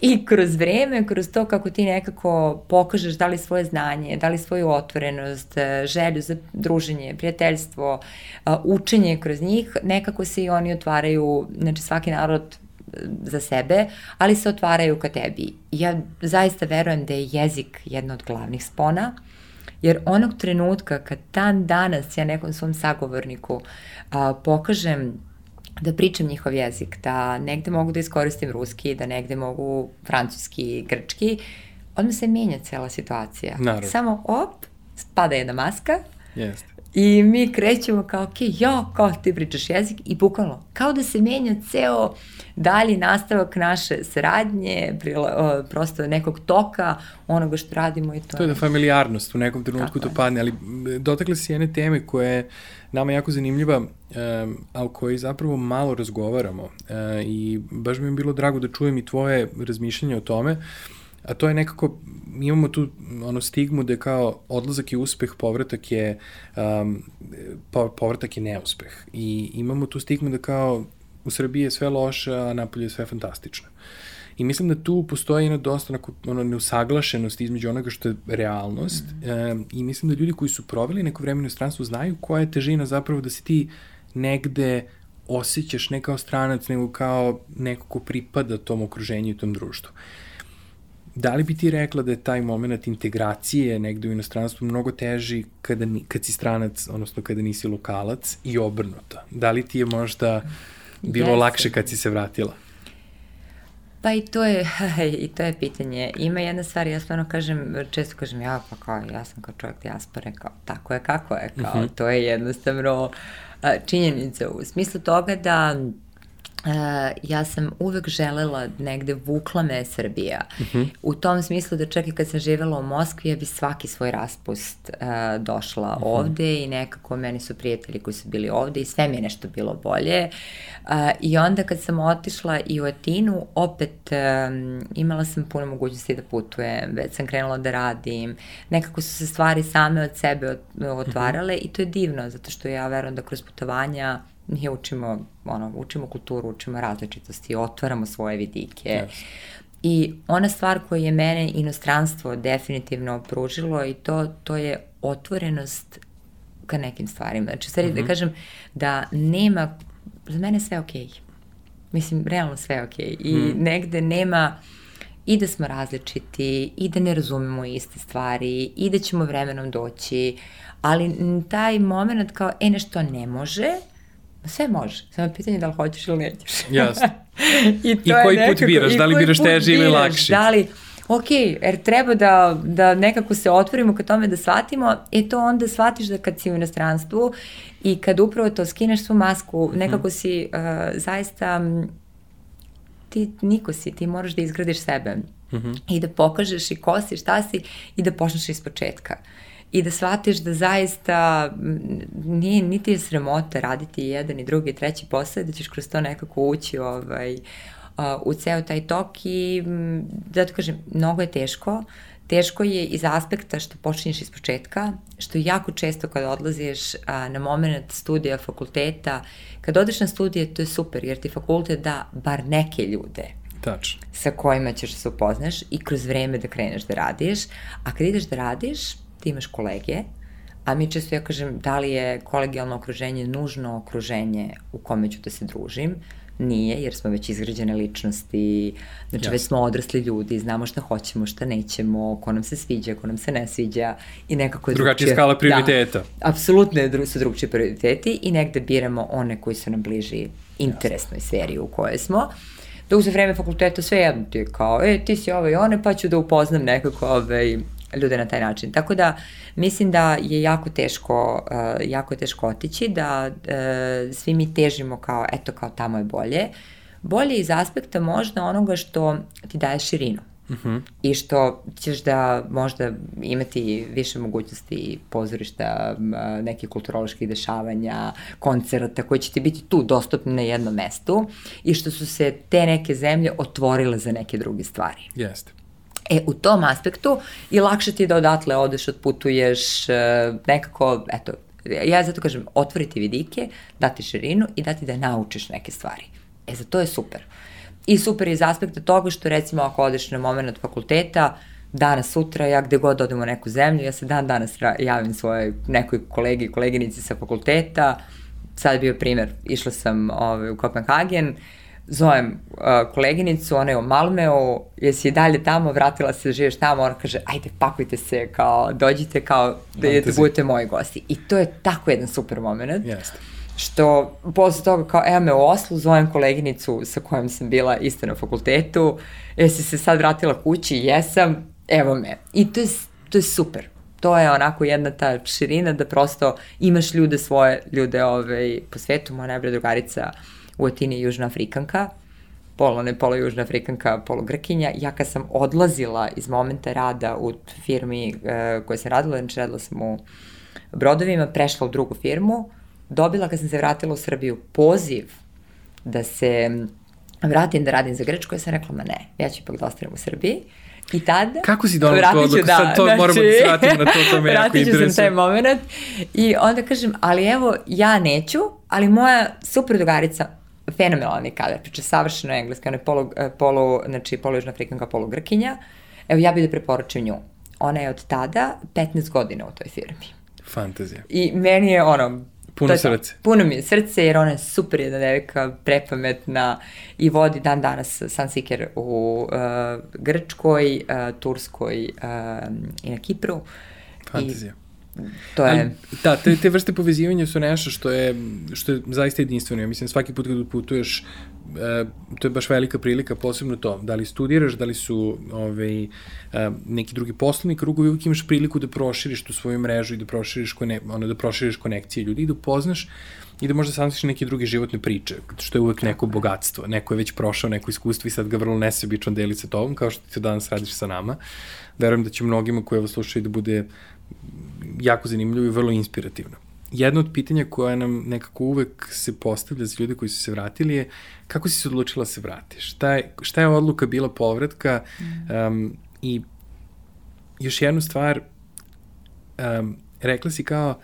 I kroz vreme, kroz to kako ti nekako pokažeš da li svoje znanje, da li svoju otvorenost, e, želju za druženje, prijateljstvo, e, učenje kroz njih, nekako se i oni otvaraju, znači svaki narod za sebe, ali se otvaraju ka tebi. Ja zaista verujem da je jezik jedna od glavnih spona, jer onog trenutka kad dan danas ja nekom svom sagovorniku a, pokažem da pričam njihov jezik, da negde mogu da iskoristim ruski, da negde mogu francuski, grčki, odmah se menja cela situacija. Naravno. Samo op, spada jedna maska, Jeste. I mi krećemo kao, ok, jo, kao ti pričaš jezik. I bukvalno, kao da se menja ceo dalji nastavak naše saradnje, prila, prosto nekog toka onoga što radimo i to. To je da familijarnost u nekom trenutku Tako to padne, ali dotakle si jedne teme koja je nama jako zanimljiva, um, a o kojoj zapravo malo razgovaramo uh, i baš mi je bilo drago da čujem i tvoje razmišljanje o tome, a to je nekako imamo tu ono stigmu da je kao odlazak je uspeh, povratak je um, povratak je neuspeh. I imamo tu stigmu da kao u Srbiji je sve loše, a napolje je sve fantastično. I mislim da tu postoji jedna dosta onako, ono, neusaglašenost između onoga što je realnost mm. e, i mislim da ljudi koji su proveli neko vreme u stranstvu znaju koja je težina zapravo da se ti negde osjećaš ne kao stranac, nego kao neko ko pripada tom okruženju i tom društvu Da li bi ti rekla da je taj moment integracije negde u inostranstvu mnogo teži kada, ni, kad si stranac, odnosno kada nisi lokalac i obrnuto? Da li ti je možda bilo Jeste. lakše kad si se vratila? Pa i to je, i to je pitanje. Ima jedna stvar, ja stvarno kažem, često kažem, ja pa kao, ja sam kao čovjek dijaspore, kao, tako je kako je, kao, uh -huh. to je jednostavno činjenica u smislu toga da Uh, ja sam uvek želela negde vukla me Srbija. Uh -huh. U tom smislu da čak i kad sam živela u Moskvi, ja bi svaki svoj raspust uh, došla uh -huh. ovde i nekako meni su prijatelji koji su bili ovde i sve mi je nešto bilo bolje. Uh, I onda kad sam otišla i u Atinu, opet um, imala sam puno mogućnosti da putujem, već sam krenula da radim. Nekako su se stvari same od sebe otvarale uh -huh. i to je divno, zato što ja verujem da kroz putovanja mi učimo, ono, učimo kulturu, učimo različitosti, otvaramo svoje vidike. Yes. I ona stvar koja je mene inostranstvo definitivno pružilo i to, to je otvorenost ka nekim stvarima. Znači, sad mm -hmm. da mhm. kažem da nema, za mene sve okej. Okay. Mislim, realno sve okej. Okay. I mm. negde nema i da smo različiti, i da ne razumemo iste stvari, i da ćemo vremenom doći, ali taj moment kao, e, nešto ne može, Sve može, samo je pitanje da li hoćeš ili nećeš. Jasno. I, to I koji nekako, put biraš, da li biraš teži ili lakši? Da li, ok, jer treba da, da nekako se otvorimo ka tome da shvatimo, e to onda shvatiš da kad si u inostranstvu i kad upravo to skineš svu masku, nekako hmm. si uh, zaista, ti niko si, ti moraš da izgradiš sebe. Mm -hmm. I da pokažeš i ko si, šta si i da počneš iz početka. Uh, i da shvatiš da zaista nije, niti je sramota raditi jedan i drugi i treći posao, da ćeš kroz to nekako ući ovaj, u ceo taj tok i zato kažem, mnogo je teško, teško je iz aspekta što počinješ iz početka, što jako često kada odlaziš a, na moment studija, fakulteta, kad odeš na studije to je super jer ti fakultet da bar neke ljude Tačno. sa kojima ćeš da se upoznaš i kroz vreme da kreneš da radiš, a kad ideš da radiš, ti imaš kolege, a mi često ja kažem da li je kolegijalno okruženje nužno okruženje u kome ću da se družim, nije, jer smo već izgrađene ličnosti, znači Jasne. već smo odrasli ljudi, znamo šta hoćemo, šta nećemo, ko nam se sviđa, ko nam se ne sviđa i nekako je drugačija drugčije, skala prioriteta. Da, apsolutno je, su drugčiji prioriteti i negde biramo one koji su nam bliži interesnoj sferi u kojoj smo. Dok za vreme fakulteta sve jedno ti je kao, e, ti si ove i one, pa ću da upoznam nekako ove, ljude na taj način. Tako da mislim da je jako teško, uh, jako je teško otići, da uh, svi mi težimo kao, eto, kao tamo je bolje. Bolje iz aspekta možda onoga što ti daje širinu. Uh mhm. -huh. i što ćeš da možda imati više mogućnosti pozorišta, nekih kulturoloških dešavanja, koncerta koji će ti biti tu dostupni na jednom mestu i što su se te neke zemlje otvorile za neke druge stvari. Jeste. E, u tom aspektu i lakše ti da odatle odeš, odputuješ, e, nekako, eto, ja zato kažem, otvoriti vidike, dati širinu i dati da naučiš neke stvari. E, za to je super. I super je iz aspekta toga što recimo ako odeš na moment fakulteta, danas, sutra, ja gde god odem u neku zemlju, ja se dan danas javim svojoj nekoj kolegi, koleginici sa fakulteta, sad je bio primer, išla sam ovaj, u Kopenhagen, uh, zovem uh, koleginicu, ona je u Malmeu, jesi dalje tamo, vratila se, živiš tamo, ona kaže, ajde, pakujte se, kao, dođite, kao, da, da budete moji gosti. I to je tako jedan super moment. Jeste. Što posle toga kao, evo me u Oslu, zovem koleginicu sa kojom sam bila isto na fakultetu, jesi se sad vratila kući, jesam, evo me. I to je, to je super. To je onako jedna ta širina da prosto imaš ljude svoje, ljude ovaj, po svetu, moja najbolja drugarica uh, u Atini Južna Afrikanka, polo, ne polo Južna Afrikanka, polo Grkinja. Ja kad sam odlazila iz momenta rada u firmi uh, koje sam radila, znači radila sam u brodovima, prešla u drugu firmu, dobila kad sam se vratila u Srbiju poziv da se vratim da radim za Grčku, ja sam rekla, ma ne, ja ću ipak da ostanem u Srbiji. I tada... Kako si donala tu odluku? Da, Sad to znači, moramo da se vratimo na to, to me jako interesuje. Vratit ću sam taj moment i onda kažem, ali evo, ja neću, ali moja super drugarica, fenomenalni kadar, priča savršeno engleski, ona je polu, e, polu, znači polu južna afrikanka, polu grkinja. Evo ja bih da preporučim nju. Ona je od tada 15 godina u toj firmi. Fantazija. I meni je ono, Puno to je srce. Puno mi je srce jer ona je super jedna devika, prepametna i vodi dan danas Sunseeker u uh, Grčkoj, uh, Turskoj uh, i na Kipru. Fantazija. I to je... Ali, da, te, te vrste povezivanja su nešto što je, što je zaista jedinstveno. Ja mislim, svaki put kada putuješ, e, to je baš velika prilika, posebno to, da li studiraš, da li su ovaj, e, neki drugi poslovni krugovi, uvijek imaš priliku da proširiš tu svoju mrežu i da proširiš, kone, ono, da proširiš konekcije ljudi i da upoznaš i da možda saznaš neke druge životne priče, što je uvek neko bogatstvo. Neko je već prošao neko iskustvo i sad ga vrlo nesebično deli sa tobom, kao što ti danas radiš sa nama. Verujem da će mnogima koji ovo slušaju da bude jako zanimljivo i vrlo inspirativno. Jedno od pitanja koja nam nekako uvek se postavlja za ljude koji su se vratili je kako si se odlučila da se vratiš? Šta je, šta je odluka bila povratka? Um, I još jednu stvar, um, rekla si kao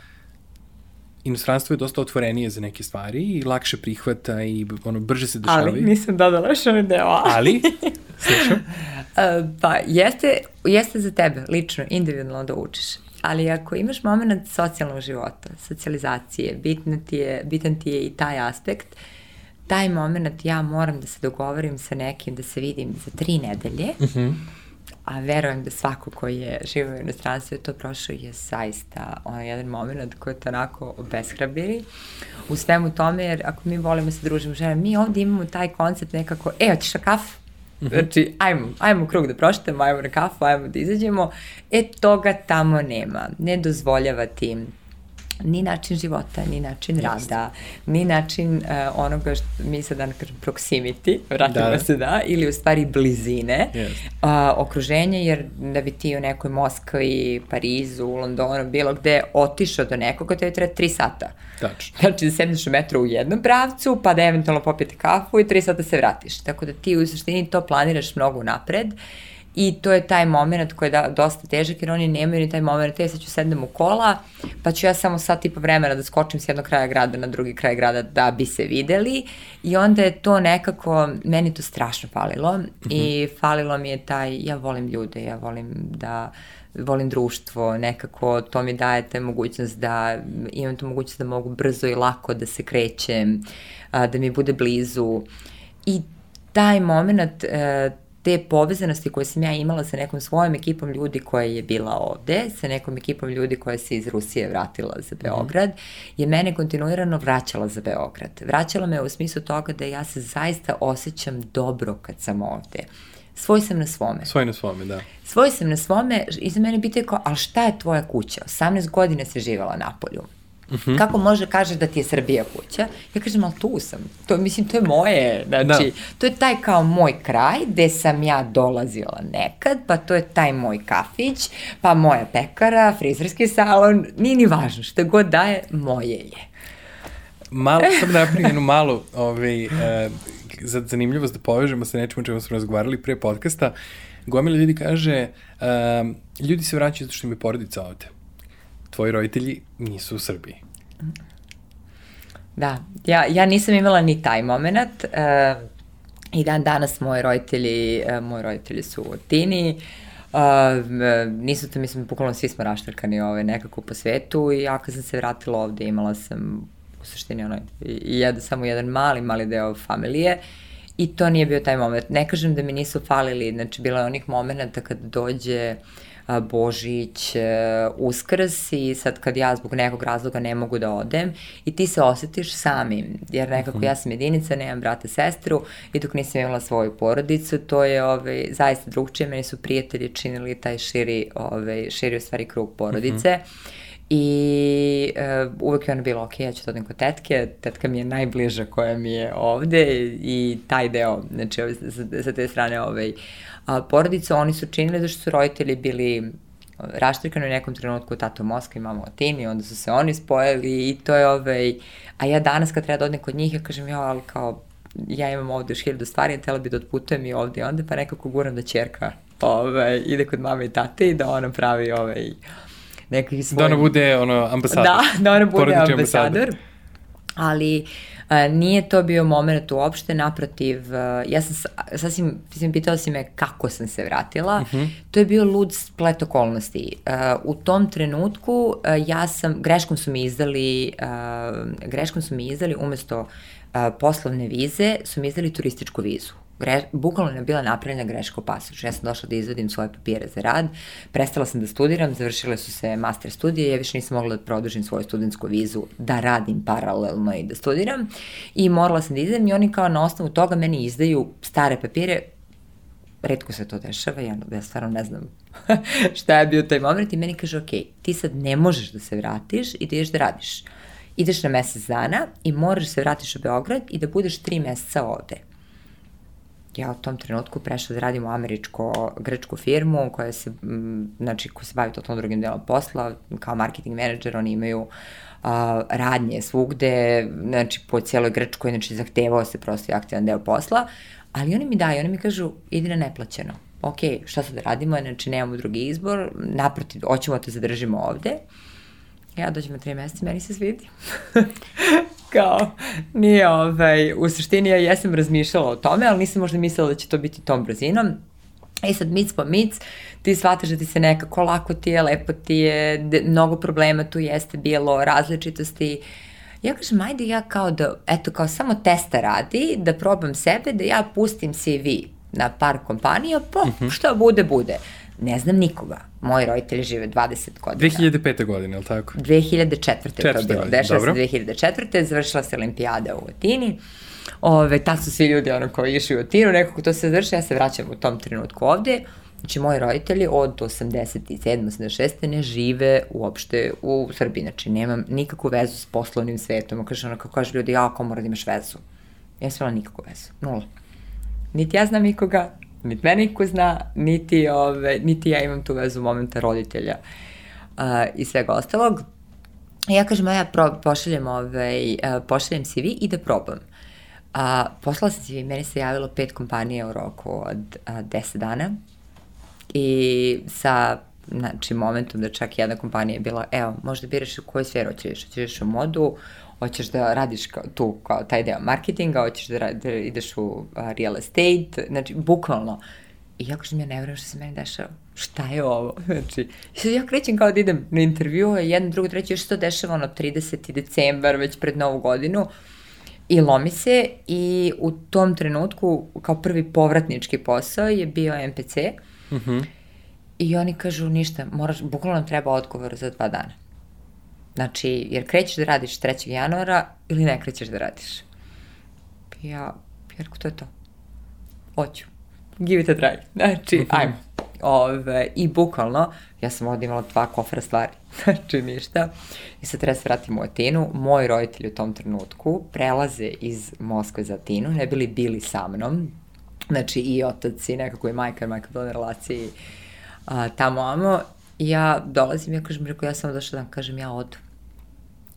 inostranstvo je dosta otvorenije za neke stvari i lakše prihvata i ono, brže se dešavaju. Ali nisam dodala još onaj deo. Ali, slušam. Uh, pa, jeste, jeste za tebe, lično, individualno da učiš ali ako imaš moment socijalnog života, socijalizacije, bitno ti je, bitan ti je i taj aspekt, taj moment ja moram da se dogovorim sa nekim, da se vidim za tri nedelje, uh mhm. -huh. a verujem da svako koji je živo u inostranstvu je to prošao je zaista onaj jedan moment koji je to onako obeshrabiri u svemu tome, jer ako mi volimo se družimo žene, mi ovde imamo taj koncept nekako, e, hoćeš na kafu? Znači, ajmo, ajmo krug da prošetamo, ajmo na kafu, ajmo da izađemo. E, toga tamo nema. Ne dozvoljava ti ni način života, ni način Just. rada, ni način uh, onoga što mi sad dan kažem proximity, vratimo da, se da, ili u stvari blizine yes. uh, okruženja, jer da bi ti u nekoj Moskvi, Parizu, Londonu, bilo gde otišao do nekoga, je treba tri sata. Tačno. Znači da sedneš u metru u jednom pravcu, pa da eventualno popijete kafu i tri sata se vratiš. Tako da ti u suštini to planiraš mnogo napred. Uh, I to je taj moment koji je da, dosta težak jer oni nemaju ni taj moment, ja sad ću sednem u kola, pa ću ja samo sat i po vremena da skočim s jednog kraja grada na drugi kraj grada da bi se videli. I onda je to nekako, meni to strašno falilo. Mm -hmm. i falilo mi je taj, ja volim ljude, ja volim da volim društvo, nekako to mi daje te mogućnost da imam tu mogućnost da mogu brzo i lako da se krećem, da mi bude blizu. I taj moment, e, te povezanosti koje sam ja imala sa nekom svojom ekipom ljudi koja je bila ovde, sa nekom ekipom ljudi koja se iz Rusije vratila za mhm. Beograd, je mene kontinuirano vraćala za Beograd. Vraćala me u smislu toga da ja se zaista osjećam dobro kad sam ovde. Svoj sam na svome. Svoj na svome, da. Svoj sam na svome i za mene pitaju kao, ali šta je tvoja kuća? 18 godina si živala na polju. -huh. Kako može kaže da ti je Srbija kuća? Ja kažem, ali tu sam. To, mislim, to je moje. Znači, da. to je taj kao moj kraj gde sam ja dolazila nekad, pa to je taj moj kafić, pa moja pekara, frizerski salon, nije ni važno, što god daje, moje je. Malo, sam napravim jednu malu ovaj, uh, za zanimljivost da povežemo sa nečemu čemu smo razgovarali pre podcasta. Gomila ljudi kaže, uh, ljudi se vraćaju zato što im je porodica ovde tvoji roditelji nisu u Srbiji. Da, ja, ja nisam imala ni taj moment. Uh, I dan danas moji roditelji, uh, moji roditelji su u Tini. Uh, nisu to, mislim, bukvalno svi smo raštrkani ovaj, nekako po svetu i ja kad sam se vratila ovde imala sam u suštini ono, jed, samo jedan mali, mali deo familije i to nije bio taj moment. Ne kažem da mi nisu falili, znači bilo je onih momenta kad dođe uh, Božić, e, Uskrs i sad kad ja zbog nekog razloga ne mogu da odem i ti se osetiš samim, jer nekako ja sam jedinica, nemam brata, sestru i dok nisam imala svoju porodicu, to je ovaj, zaista drugčije, meni su prijatelji činili taj širi, ovaj, širi u stvari krug porodice. Mm -hmm. I uh, uvek je ona bila, ok, ja ću to odem kod tetke, tetka mi je najbliža koja mi je ovde i taj deo, znači sa, sa te strane ovaj, a, porodica, oni su činili da što su roditelji bili raštrikani u nekom trenutku tato u Moskvi, mama u Atini, onda su se oni spojili i to je ovaj, a ja danas kad treba da odem kod njih, ja kažem, ja, ali kao, ja imam ovde još hiljadu stvari, tela bi da otputujem i ovde i onda, pa nekako guram da čerka ovaj, ide kod mame i tate i da ona pravi ovaj, nekih svoj... Da ona bude ono, ambasador. Da, da ona bude ambasador. ambasador. Ali nije to bio moment uopšte, naprotiv, ja sam sa- sasvim, mislim, pitala si me kako sam se vratila, uh -huh. to je bio lud splet okolnosti. U tom trenutku ja sam, greškom su mi izdali, greškom su mi izdali umesto poslovne vize, su mi izdali turističku vizu gre, bukvalno je bila napravljena greška u pasošu. Ja sam došla da izvodim svoje papire za rad, prestala sam da studiram, završile su se master studije, ja više nisam mogla da produžim svoju studentsku vizu, da radim paralelno i da studiram i morala sam da idem i oni kao na osnovu toga meni izdaju stare papire, redko se to dešava, ja, ja stvarno ne znam šta je bio taj moment i meni kaže, ok, ti sad ne možeš da se vratiš i da ideš da radiš. Ideš na mesec dana i moraš da se vratiš u Beograd i da budeš tri meseca ovde ja u tom trenutku prešla da radim u američko-grčku firmu koja se, znači, koja se bavi totalno drugim delom posla, kao marketing menadžer, oni imaju uh, radnje svugde, znači po cijeloj Grčkoj, znači zahtevao se prosto aktivan deo posla, ali oni mi daju, oni mi kažu, idi na neplaćeno. Ok, šta sad radimo, znači nemamo drugi izbor, naprotiv, hoćemo da te zadržimo ovde. Ja dođem na tri meseca, meni se svidi. kao, nije ovaj, u suštini ja jesam razmišljala o tome, ali nisam možda mislila da će to biti tom brzinom. E sad, mic po mic, ti shvataš da ti se nekako lako ti je, lepo ti je, de, mnogo problema tu jeste bilo, različitosti. Ja kažem, ajde ja kao da, eto, kao samo testa radi, da probam sebe, da ja pustim CV na par kompanija, pa uh -huh. šta bude, bude. Ne znam nikoga. Moji roditelji žive 20 godina. 2005. godine, je li tako? 2004. to je bilo. Dešava se 2004. Završila se olimpijada u Atini. Ove, tad su svi ljudi ono koji išli u Atinu, nekako to se završi, ja se vraćam u tom trenutku ovde. Znači, moji roditelji od 87. 86. ne žive uopšte u Srbiji. Znači, nemam nikakvu vezu s poslovnim svetom. Kaže ono, kako kaže ljudi, ja, ako mora da imaš vezu. Ja sam imala nikakvu vezu. Nula. Niti ja znam nikoga, niti mene niko zna, niti, ove, niti ja imam tu vezu momenta roditelja uh, i svega ostalog. Ja kažem, ja pro, pošaljem, ovaj, uh, pošaljem CV i da probam. A, poslala sam CV, meni se javilo pet kompanija u roku od a, 10 dana i sa znači, momentom da čak jedna kompanija je bila, evo, možda biraš u koju sferu hoćeš, hoćeš u modu, hoćeš da radiš kao, tu kao taj deo marketinga, hoćeš da, da ideš u uh, real estate, znači bukvalno. I ja kažem, ja ne vrem što se meni dešava. Šta je ovo? Znači, i sad ja krećem kao da idem na intervju, jedno, drugo, treće, još se to dešava ono 30. decembar, već pred novu godinu. I lomi se i u tom trenutku kao prvi povratnički posao je bio MPC. Mm -hmm. I oni kažu ništa, moraš, bukvalno nam treba odgovor za dva dana. Znači, jer krećeš da radiš 3. januara ili ne krećeš da radiš? Ja, jer to je to. Hoću. Give it a try. Znači, mm -hmm. ajmo. Ove, I bukvalno, ja sam ovdje imala dva kofra stvari, znači ništa. I sad treba se vratim u Atinu. Moji roditelji u tom trenutku prelaze iz Moskve za Atinu, ne bili bili sa mnom. Znači i otac i nekako i majka, i majka bila na relaciji a, tamo amo. I ja dolazim, ja kažem, rekao, ja sam došla da kažem, ja odu.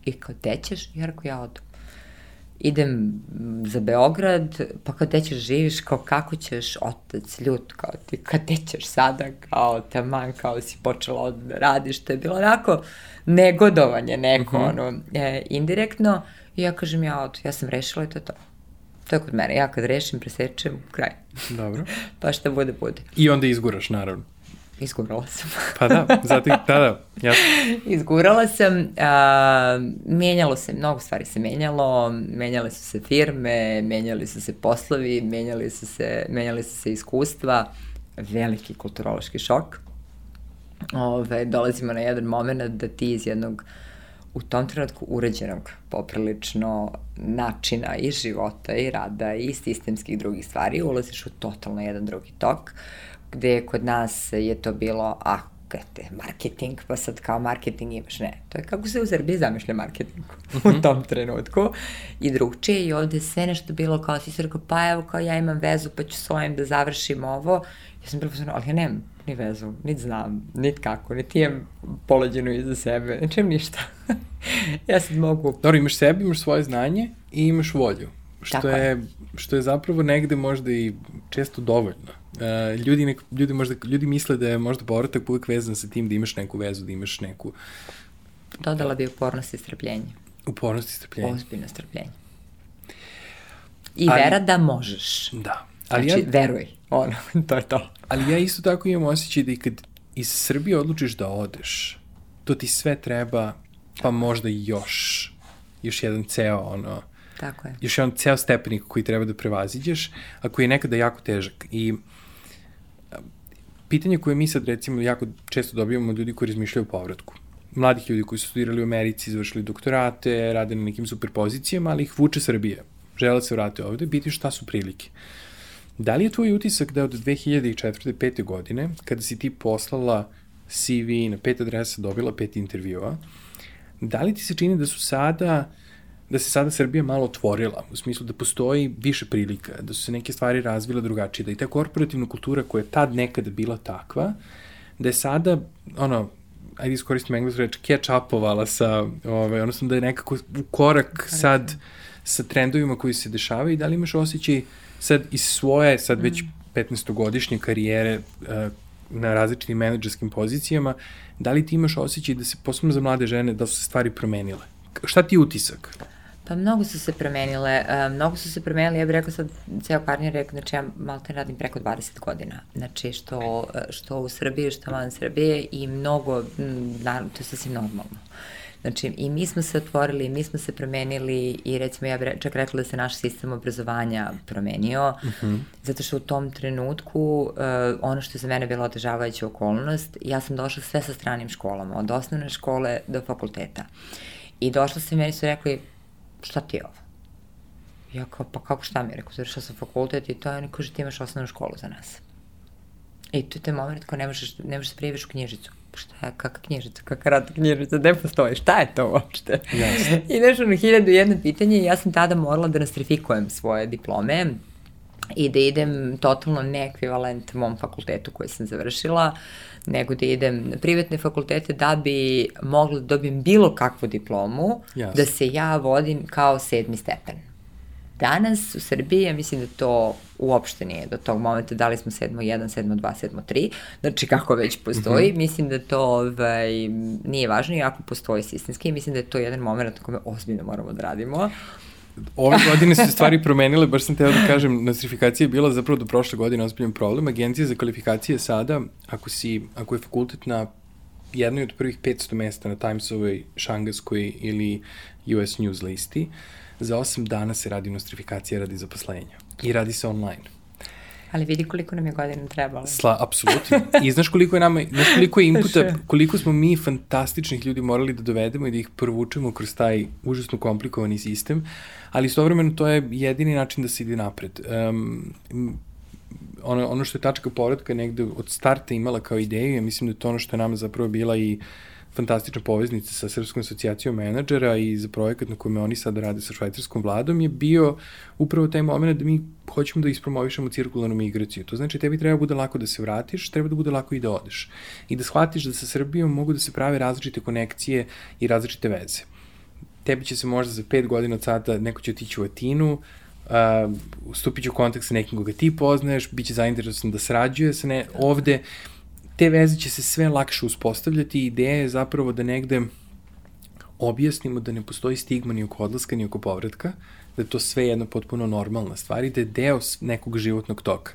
I kao, tećeš? Ja rekao, ja odu. Idem za Beograd, pa kao te ćeš živiš, kao kako ćeš, otac ljut, kao ti, kad te ćeš sada, kao taman, kao si počela da radiš, to je bilo onako negodovanje neko, uh -huh. ono, e, indirektno, i ja kažem, ja odu, ja sam rešila i to je to. To je kod mene, ja kad rešim, presečem, kraj. Dobro. pa šta bude, bude. I onda izguraš, naravno. Izgurala sam. pa da, zatim, da, da, jasno. Izgurala sam, a, menjalo se, mnogo stvari se menjalo, menjale su se firme, menjali su se poslovi, menjali su se, menjali su se iskustva, veliki kulturološki šok. Ove, dolazimo na jedan moment da ti iz jednog u tom trenutku uređenog poprilično načina i života i rada i sistemskih drugih stvari ulaziš u totalno jedan drugi tok gde kod nas je to bilo, a, te, marketing, pa sad kao marketing imaš, ne. To je kako se u Srbiji zamišlja marketing uh -huh. u mhm. tom trenutku i drugčije i ovde sve nešto bilo kao si se rekao, pa evo kao ja imam vezu pa ću s ovim da završim ovo. Ja sam bilo ali ja nemam ni vezu, niti znam, niti kako, niti imam polađenu iza sebe, znači ništa. ja sad mogu... Dobro, imaš sebe, imaš svoje znanje i imaš volju. Što Tako je, je, što je zapravo negde možda i često dovoljno. Uh, ljudi, nek, ljudi, možda, ljudi misle da je možda povratak uvek vezan sa tim da imaš neku vezu, da imaš neku... Dodala bi upornost i strpljenje. Upornost i strpljenje. Ozbiljno strpljenje. I Ali- vera da možeš. Da. Ali Znači, ja, veruj. Ono, to je to. ali ja isto tako imam osjećaj da i kad iz Srbije odlučiš da odeš, to ti sve treba, pa možda još, još jedan ceo, ono, Tako je. još jedan ceo stepenik koji treba da prevaziđeš, a koji je nekada jako težak. I pitanje koje mi sad recimo jako često dobijamo od ljudi koji razmišljaju o povratku. Mladih ljudi koji su studirali u Americi, završili doktorate, rade na nekim super pozicijama, ali ih vuče Srbije. Žele da se vrate ovde, biti šta su prilike. Da li je tvoj utisak da od 2004. 5. godine, kada si ti poslala CV na pet adresa, dobila pet intervjua, da li ti se čini da su sada da se sada Srbija malo otvorila, u smislu da postoji više prilika, da su se neke stvari razvile drugačije, da i ta korporativna kultura koja je tad nekada bila takva, da je sada, ono, ajde iskoristim englesku reč, catch upovala sa, ove, odnosno da je nekako u korak sad sa trendovima koji se dešavaju i da li imaš osjećaj sad iz svoje, sad već 15-godišnje karijere uh, na različitim menadžerskim pozicijama, da li ti imaš osjećaj da se, posebno za mlade žene, da su se stvari promenile? Šta ti je utisak? Pa mnogo su se promenile, uh, mnogo su se promenile, ja bih rekla sad, ceo karnijer rekao, znači ja malo te radim preko 20 godina, znači što, uh, što u Srbiji, što van Srbije i mnogo, naravno, to je sasvim normalno. Znači, i mi smo se otvorili, mi smo se promenili i recimo ja bih čak rekla da se naš sistem obrazovanja promenio, uh -huh. zato što u tom trenutku uh, ono što je za mene bila otežavajuća okolnost, ja sam došla sve sa stranim školama, od osnovne škole do fakulteta. I došla sam i meni su rekli, šta ti je ovo? Ja kao, pa kako šta mi je? Rekao, završila sam fakultet i to je, oni kaže, ti imaš osnovnu školu za nas. I to je taj moment ko ne možeš, ne možeš da prijeviš u knjižicu. Šta je, kakva knjižica, kakva rata knjižica, gde postoji, šta je to uopšte? Jasno. I znaš, ono, hiljadu jedno pitanje i ja sam tada morala da nostrifikujem svoje diplome i da idem totalno neekvivalent mom fakultetu koji sam završila, nego da idem na privatne fakultete da bi mogla da dobijem bilo kakvu diplomu, Jasno. da se ja vodim kao sedmi stepen. Danas u Srbiji, ja mislim da to uopšte nije do tog momenta, da li smo 7.1, 7.2, 7.3, znači kako već postoji, mm -hmm. mislim da to ovaj, nije važno i ako postoji sistemski, mislim da je to jedan moment na kome ozbiljno moramo da radimo. Ove godine su stvari promenile, baš sam teo da kažem, nostrifikacija je bila zapravo do prošle godine ozbiljan problem. Agencija za kvalifikacije sada, ako, si, ako je fakultet na jednoj od prvih 500 mesta na Timesovoj, Šangaskoj ili US News listi, za 8 dana se radi nostrifikacija radi zaposlenja. I radi se online. Ali vidi koliko nam je godina trebalo. Sla, apsolutno. I znaš koliko je nama, znaš koliko je inputa, koliko smo mi fantastičnih ljudi morali da dovedemo i da ih provučemo kroz taj užasno komplikovani sistem, ali istovremeno to je jedini način da se ide napred. Um, ono, ono što je tačka povratka negde od starta imala kao ideju, ja mislim da je to ono što je nama zapravo bila i fantastična poveznica sa Srpskom asocijacijom menadžera i za projekat na kome oni sad rade sa švajcarskom vladom je bio upravo taj moment da mi hoćemo da ispromovišemo cirkularnu migraciju. To znači tebi treba bude lako da se vratiš, treba da bude lako i da odeš. I da shvatiš da sa Srbijom mogu da se prave različite konekcije i različite veze. Tebi će se možda za pet godina od sada neko će otići u Atinu, uh, stupit će u kontakt sa nekim koga ti poznaješ, bit će zainteresovan da sarađuje sa ne, ovde, te veze će se sve lakše uspostavljati i ideja je zapravo da negde objasnimo da ne postoji stigma ni oko odlaska ni oko povratka, da je to sve jedno potpuno normalna stvar i da je deo nekog životnog toka.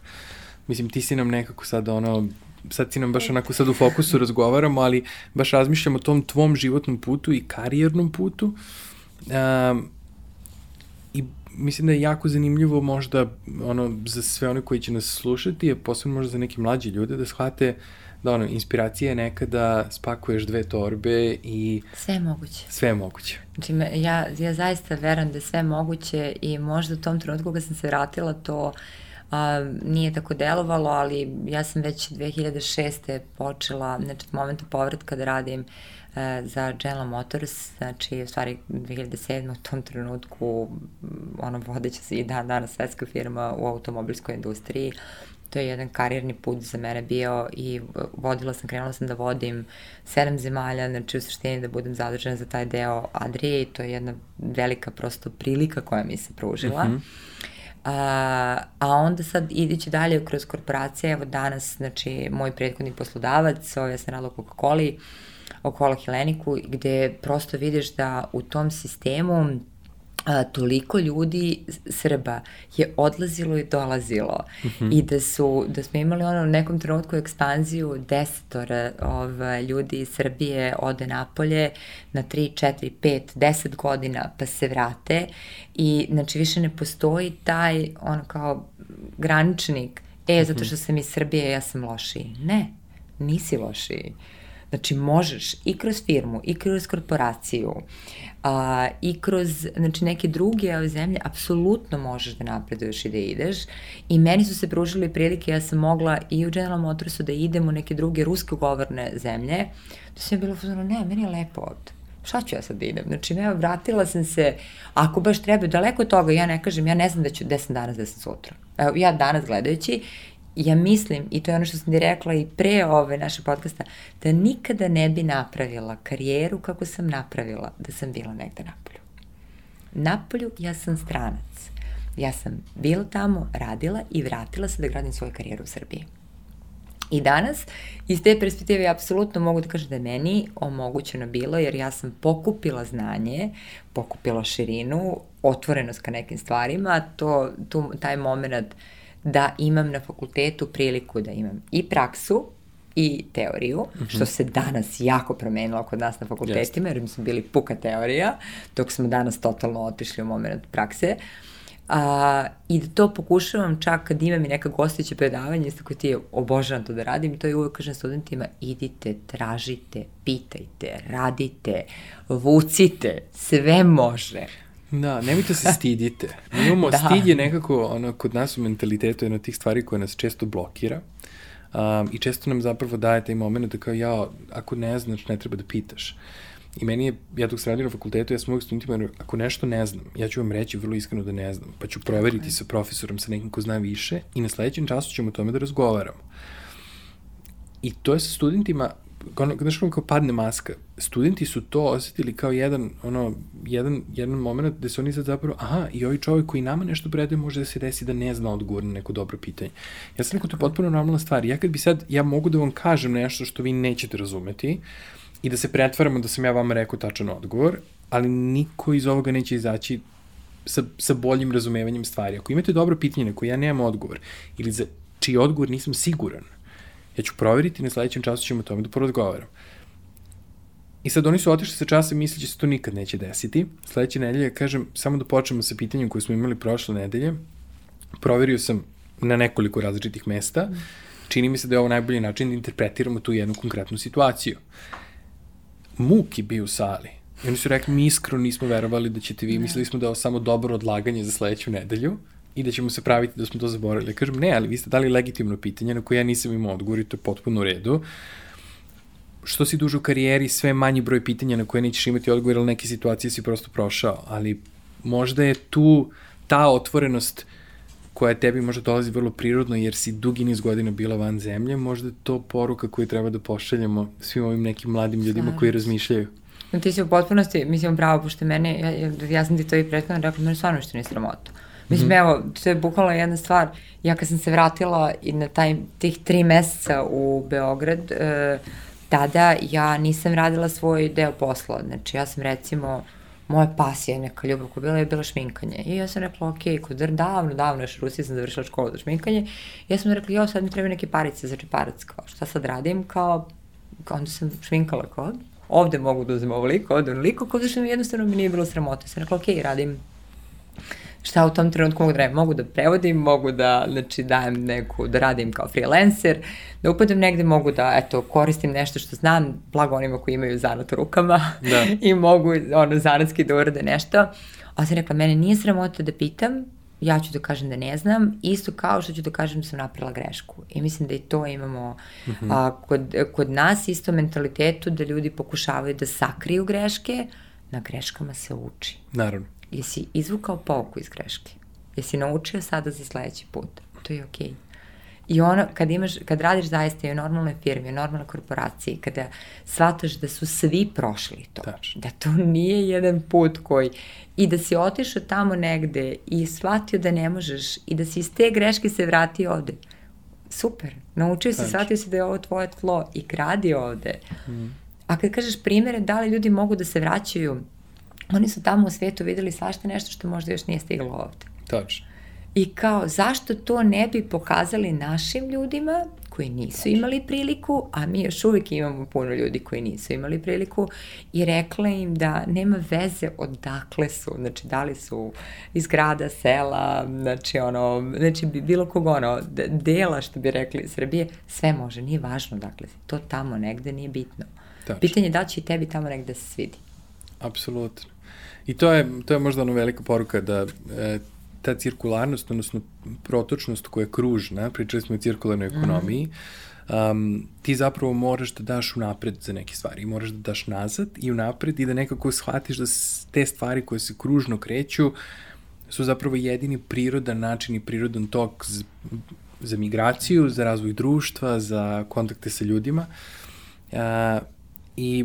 Mislim, ti si nam nekako sad ono, sad si nam baš onako sad u fokusu razgovaramo, ali baš razmišljamo o tom tvom životnom putu i karijernom putu. Um, I mislim da je jako zanimljivo možda ono, za sve one koji će nas slušati, a posebno možda za neke mlađe ljude, da shvate da ono, inspiracija je nekada spakuješ dve torbe i... Sve je moguće. Sve je moguće. Znači, ja, ja zaista veram da je sve moguće i možda u tom trenutku kad sam se vratila to a, nije tako delovalo, ali ja sam već 2006. počela, znači od momenta povratka da radim e, za General Motors, znači u stvari 2007. u tom trenutku ono vodeća se i dan danas svetska firma u automobilskoj industriji, to je jedan karijerni put za mene bio i vodila sam, krenula sam da vodim sedam zemalja, znači u suštini da budem zadužena za taj deo Adrije i to je jedna velika prosto prilika koja mi se pružila. Mm -hmm. A, a onda sad idići dalje kroz korporacije, evo danas, znači, moj prethodni poslodavac, ovo ja sam radila u Coca-Coli, o Cola Heleniku, gde prosto vidiš da u tom sistemu a, toliko ljudi Srba je odlazilo i dolazilo mm -hmm. i da su da smo imali ono u nekom trenutku ekspanziju desetora ova, ljudi iz Srbije ode napolje na 3, 4, 5, 10 godina pa se vrate i znači više ne postoji taj ono kao graničnik e zato što sam iz Srbije ja sam lošiji. Ne, nisi lošiji. Znači, možeš i kroz firmu, i kroz korporaciju, a, i kroz znači, neke druge ove zemlje, apsolutno možeš da napreduješ i da ideš. I meni su se pružile prilike, ja sam mogla i u General Motorsu da idem u neke druge ruske govorne zemlje. To sam je bilo ne, meni je lepo ovde šta ću ja sad da idem? Znači, ne, vratila sam se, ako baš treba, daleko od toga, ja ne kažem, ja ne znam da ću 10 danas, 10 sutra. Evo, ja danas gledajući, ja mislim, i to je ono što sam ti rekla i pre ove naše podcasta, da nikada ne bi napravila karijeru kako sam napravila da sam bila negde napolju. Napolju ja sam stranac. Ja sam bila tamo, radila i vratila se da gradim svoju karijeru u Srbiji. I danas, iz te perspektive, apsolutno mogu da kažem da je meni omogućeno bilo, jer ja sam pokupila znanje, pokupila širinu, otvorenost ka nekim stvarima, to, tu, taj moment da imam na fakultetu priliku da imam i praksu, i teoriju, mm -hmm. što se danas jako promenilo kod nas na fakultetima, jer mi smo bili puka teorija, dok smo danas totalno otišli u moment prakse. A, I da to pokušavam čak kad imam i neka gostića predavanja, isto koji ti je obožavam to da radim, to je uvek kažem studentima, idite, tražite, pitajte, radite, vucite, sve može. Da, nemojte se stidite. Mi imamo, da. stid je nekako, ono, kod nas u mentalitetu jedna od tih stvari koja nas često blokira. Um, I često nam zapravo daje taj moment da kao, ja, ako ne znaš, ne treba da pitaš. I meni je, ja dok sam radio na fakultetu, ja sam uvijek studentima, ako nešto ne znam, ja ću vam reći vrlo iskreno da ne znam, pa ću proveriti okay. sa profesorom, sa nekim ko zna više i na sledećem času ćemo o tome da razgovaramo. I to je sa studentima ono, znaš kao padne maska, studenti su to osetili kao jedan, ono, jedan, jedan moment gde su oni sad zapravo, aha, i ovaj čovjek koji nama nešto predaje može da se desi da ne zna odgovor na neko dobro pitanje. Ja sam rekao, to je potpuno normalna stvar. Ja kad bi sad, ja mogu da vam kažem nešto što vi nećete razumeti i da se pretvaramo da sam ja vama rekao tačan odgovor, ali niko iz ovoga neće izaći sa, sa boljim razumevanjem stvari. Ako imate dobro pitanje na koje ja nemam odgovor ili za čiji odgovor nisam siguran, Ja ću proveriti na sledećem času ćemo o tome da porazgovaram. I sad oni su otišli sa časa i misli da se to nikad neće desiti. Sledeće nedelje, kažem, samo da počnemo sa pitanjem koje smo imali prošle nedelje. Proverio sam na nekoliko različitih mesta. Čini mi se da je ovo najbolji način da interpretiramo tu jednu konkretnu situaciju. Muk je bio u sali. I oni su rekli, mi iskreno nismo verovali da ćete vi, mislili smo da je ovo samo dobro odlaganje za sledeću nedelju i da ćemo se praviti da smo to zaboravili. Kažem, ne, ali vi ste dali legitimno pitanje na koje ja nisam imao odgovor i to je potpuno u redu. Što si duže u karijeri, sve manji broj pitanja na koje nećeš imati odgovor, ali neke situacije si prosto prošao. Ali možda je tu ta otvorenost koja tebi možda dolazi vrlo prirodno jer si dugi niz godina bila van zemlje, možda je to poruka koju treba da pošaljemo svim ovim nekim mladim ljudima Svarno. koji razmišljaju. No, ti si u potpunosti, mislim, pravo, pošto mene, ja, ja, sam ti to i prethodno rekla, mene stvarno što nije sramota. Mislim, mm -hmm. evo, to je bukvalno jedna stvar. Ja kad sam se vratila i na taj, tih tri meseca u Beograd, e, tada ja nisam radila svoj deo posla. Znači, ja sam recimo, moja pasija, neka ljubav koja bila je bila šminkanje. I ja sam rekla, ok, kod davno, davno još u Rusiji sam završila školu za šminkanje. I ja sam rekla, jo, sad mi treba neke parice za čeparac, kao šta sad radim, kao, kao onda sam šminkala, kao, ovde mogu da uzem ovoliko, ovde onoliko, kao zašto jednostavno mi nije bilo sramota. Sam rekla, ok, radim šta u tom trenutku mogu da radim? Mogu da prevodim, mogu da znači, dajem neku, da radim kao freelancer, da upadem negde, mogu da eto, koristim nešto što znam, blago onima koji imaju zanat u rukama da. i mogu ono, zanatski da urade nešto. A sam rekla, mene nije sramota da pitam, ja ću da kažem da ne znam, isto kao što ću da kažem da sam napravila grešku. I mislim da i to imamo mm -hmm. a, kod, kod nas isto mentalitetu da ljudi pokušavaju da sakriju greške, na greškama se uči. Naravno jesi izvukao pouku iz greške? Jesi naučio sada za sledeći put? To je okej. Okay. I ono, kad, imaš, kad radiš zaista i u normalnoj firmi, u normalnoj korporaciji, kada shvataš da su svi prošli to, Tač. da to nije jedan put koji, i da si otišao tamo negde i shvatio da ne možeš i da si iz te greške se vratio ovde, super, naučio si, shvatio si da je ovo tvoje tlo i gradi ovde. Mm. A kad kažeš primere, da li ljudi mogu da se vraćaju oni su tamo u svetu videli svašta nešto što možda još nije stiglo ovde. Tačno. I kao, zašto to ne bi pokazali našim ljudima koji nisu imali priliku, a mi još uvijek imamo puno ljudi koji nisu imali priliku i rekla im da nema veze odakle su, znači da li su iz grada, sela, znači ono, znači bilo kog ono, dela što bi rekli Srbije, sve može, nije važno dakle, to tamo negde nije bitno. Tačno. Pitanje je da će i tebi tamo negde se svidi. Apsolutno. I to je, to je možda ono velika poruka da e, ta cirkularnost, odnosno protočnost koja je kružna, pričali smo o cirkularnoj mhm. ekonomiji, um, ti zapravo moraš da daš unapred za neke stvari. Moraš da daš nazad i unapred i da nekako shvatiš da te stvari koje se kružno kreću su zapravo jedini prirodan način i prirodan tok za, za migraciju, za razvoj društva, za kontakte sa ljudima. Uh, I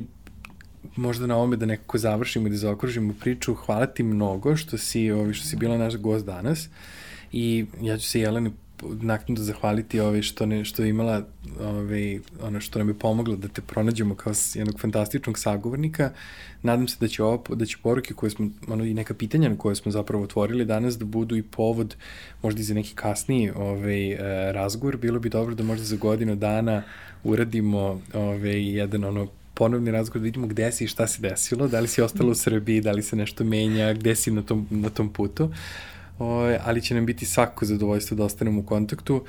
možda na ovome da nekako završimo i da zaokružimo priču. Hvala ti mnogo što si, ovi, što si bila naš gost danas i ja ću se Jeleni naknadno zahvaliti ovaj što ne što je imala ovaj ono što nam je pomoglo da te pronađemo kao jednog fantastičnog sagovornika. Nadam se da će ovo da će poruke koje smo ono i neka pitanja na koje smo zapravo otvorili danas da budu i povod možda i za neki kasniji ovaj eh, razgovor. Bilo bi dobro da možda za godinu dana uradimo ovaj jedan ono ponovni razgovor da vidimo gde si i šta se desilo, da li si ostala u Srbiji, da li se nešto menja, gde si na tom, na tom putu. O, ali će nam biti svako zadovoljstvo da ostanemo u kontaktu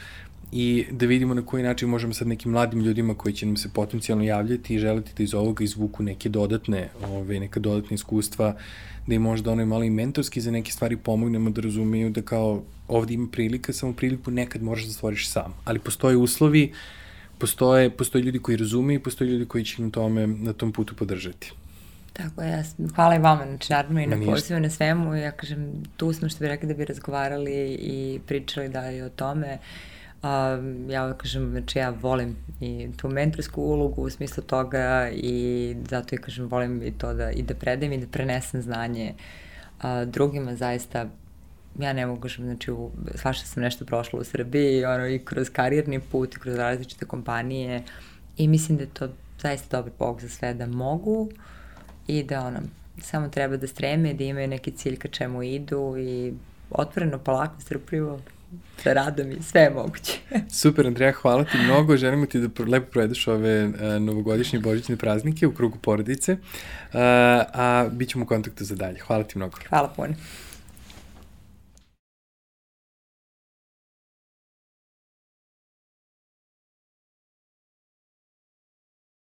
i da vidimo na koji način možemo sad nekim mladim ljudima koji će nam se potencijalno javljati i želiti da iz ovoga izvuku neke dodatne, ove, neka dodatne iskustva, da im možda ono malo i mentorski za neke stvari pomognemo da razumeju da kao ovde ima prilika, samo priliku nekad moraš da stvoriš sam. Ali postoje uslovi postoje, postoje ljudi koji razumeju i postoje ljudi koji će na tome, na tom putu podržati. Tako je, hvala i vama, znači naravno i na pozivu, na svemu, ja kažem, tu smo što bi rekli da bi razgovarali i pričali dalje o tome. Um, ja kažem, znači ja volim i tu mentorsku ulogu u smislu toga i zato ja kažem volim i to da i da predajem i da prenesem znanje uh, drugima zaista ja ne mogu, znači, u, svašta sam nešto prošla u Srbiji, ono, i kroz karijerni put, i kroz različite kompanije, i mislim da je to zaista dobar povog za sve da mogu i da, ono, samo treba da streme, da imaju neki cilj ka čemu idu i otvoreno, polako, strpljivo, sa radom i sve je moguće. Super, Andreja, hvala ti mnogo. Želimo ti da lepo provedeš ove uh, novogodišnje i božićne praznike u krugu porodice, uh, a bit ćemo u kontaktu za dalje. Hvala ti mnogo. Hvala puno.